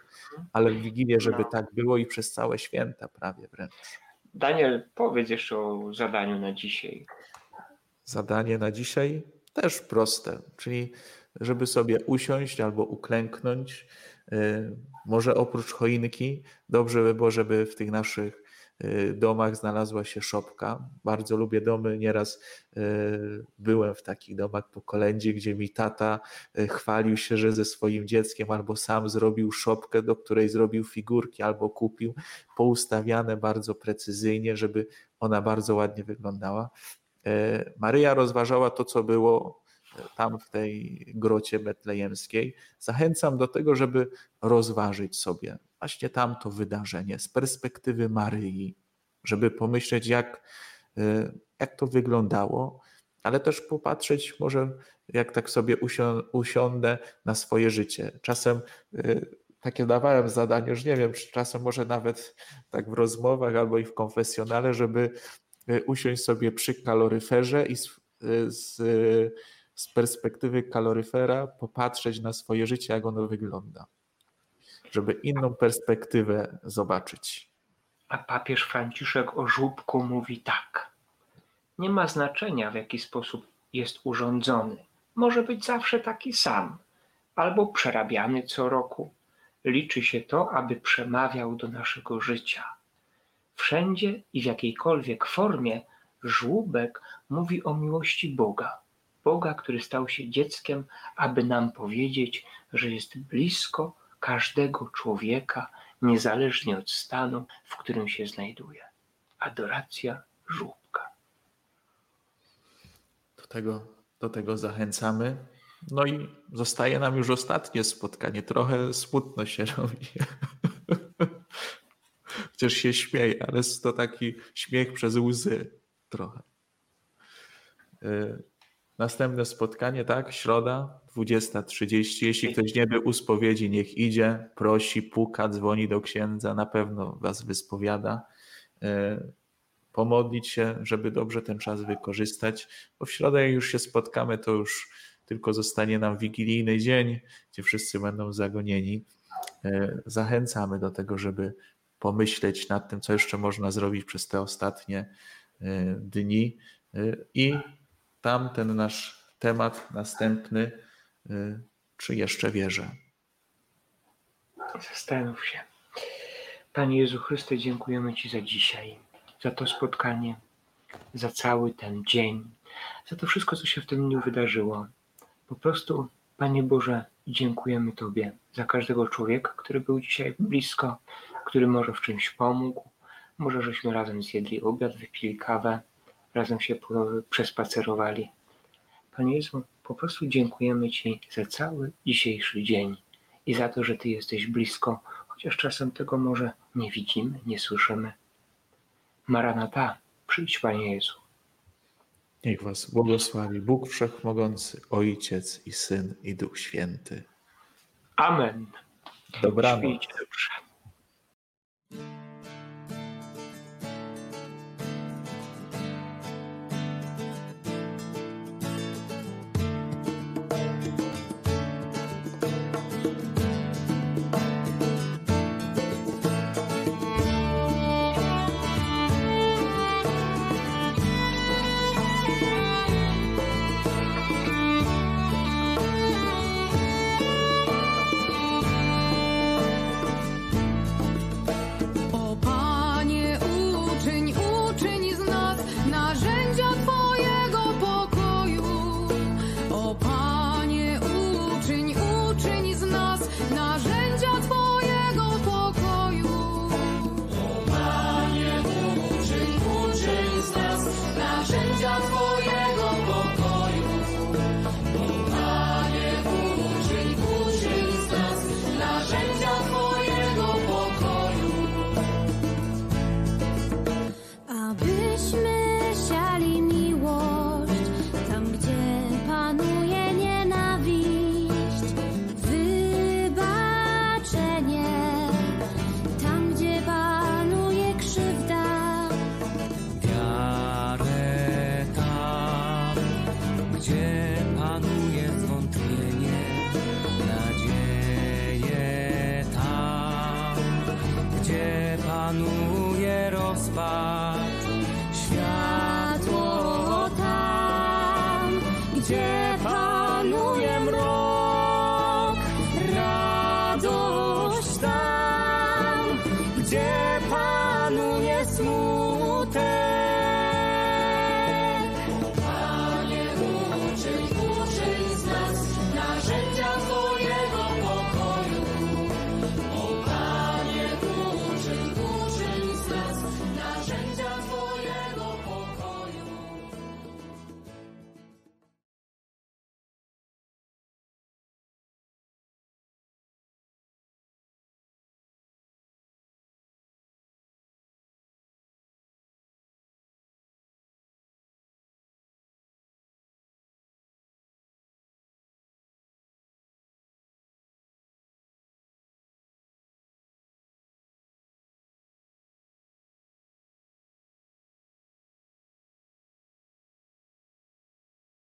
ale w Wigilię, żeby no. tak było i przez całe święta prawie wręcz. Daniel, powiedz jeszcze o zadaniu na dzisiaj. Zadanie na dzisiaj? Też proste, czyli żeby sobie usiąść albo uklęknąć. Y, może oprócz choinki, dobrze by było, żeby w tych naszych y, domach znalazła się szopka. Bardzo lubię domy. Nieraz y, byłem w takich domach po kolędzie, gdzie mi tata chwalił się, że ze swoim dzieckiem albo sam zrobił szopkę, do której zrobił figurki, albo kupił, poustawiane bardzo precyzyjnie, żeby ona bardzo ładnie wyglądała. E, Maryja rozważała to, co było tam w tej grocie betlejemskiej. Zachęcam do tego, żeby rozważyć sobie właśnie tamto wydarzenie z perspektywy Maryi, żeby pomyśleć, jak, e, jak to wyglądało, ale też popatrzeć, może jak tak sobie usiądę na swoje życie. Czasem e, takie dawałem zadanie, już nie wiem, czasem może nawet tak w rozmowach albo i w konfesjonale, żeby E, usiąść sobie przy kaloryferze i z, e, z, z perspektywy kaloryfera popatrzeć na swoje życie, jak ono wygląda, żeby inną perspektywę zobaczyć. A papież Franciszek o żłóbku mówi tak. Nie ma znaczenia, w jaki sposób jest urządzony. Może być zawsze taki sam, albo przerabiany co roku. Liczy się to, aby przemawiał do naszego życia Wszędzie i w jakiejkolwiek formie żłóbek mówi o miłości Boga. Boga, który stał się dzieckiem, aby nam powiedzieć, że jest blisko każdego człowieka, niezależnie od stanu, w którym się znajduje. Adoracja żłóbka. Do tego, do tego zachęcamy. No i zostaje nam już ostatnie spotkanie. Trochę smutno się robi. Chociaż się śmieje, ale jest to taki śmiech przez łzy trochę. Y, następne spotkanie, tak? Środa, 20.30. Jeśli ktoś nie był u spowiedzi, niech idzie, prosi, puka, dzwoni do księdza, na pewno was wyspowiada. Y, pomodlić się, żeby dobrze ten czas wykorzystać, bo w środę, jak już się spotkamy, to już tylko zostanie nam wigilijny dzień, gdzie wszyscy będą zagonieni. Y, zachęcamy do tego, żeby pomyśleć nad tym, co jeszcze można zrobić przez te ostatnie dni. I tam ten nasz temat następny, czy jeszcze wierzę. Zastanów się. Panie Jezu Chryste, dziękujemy Ci za dzisiaj, za to spotkanie, za cały ten dzień, za to wszystko, co się w tym dniu wydarzyło. Po prostu, Panie Boże, dziękujemy Tobie za każdego człowieka, który był dzisiaj blisko, który może w czymś pomógł. Może żeśmy razem zjedli obiad, wypili kawę, razem się przespacerowali. Panie Jezu, po prostu dziękujemy Ci za cały dzisiejszy dzień i za to, że Ty jesteś blisko, chociaż czasem tego może nie widzimy, nie słyszymy. Maranata, przyjdź Panie Jezu. Niech Was błogosławi Bóg Wszechmogący, Ojciec i Syn i Duch Święty. Amen. Dobranoc. Śpijcie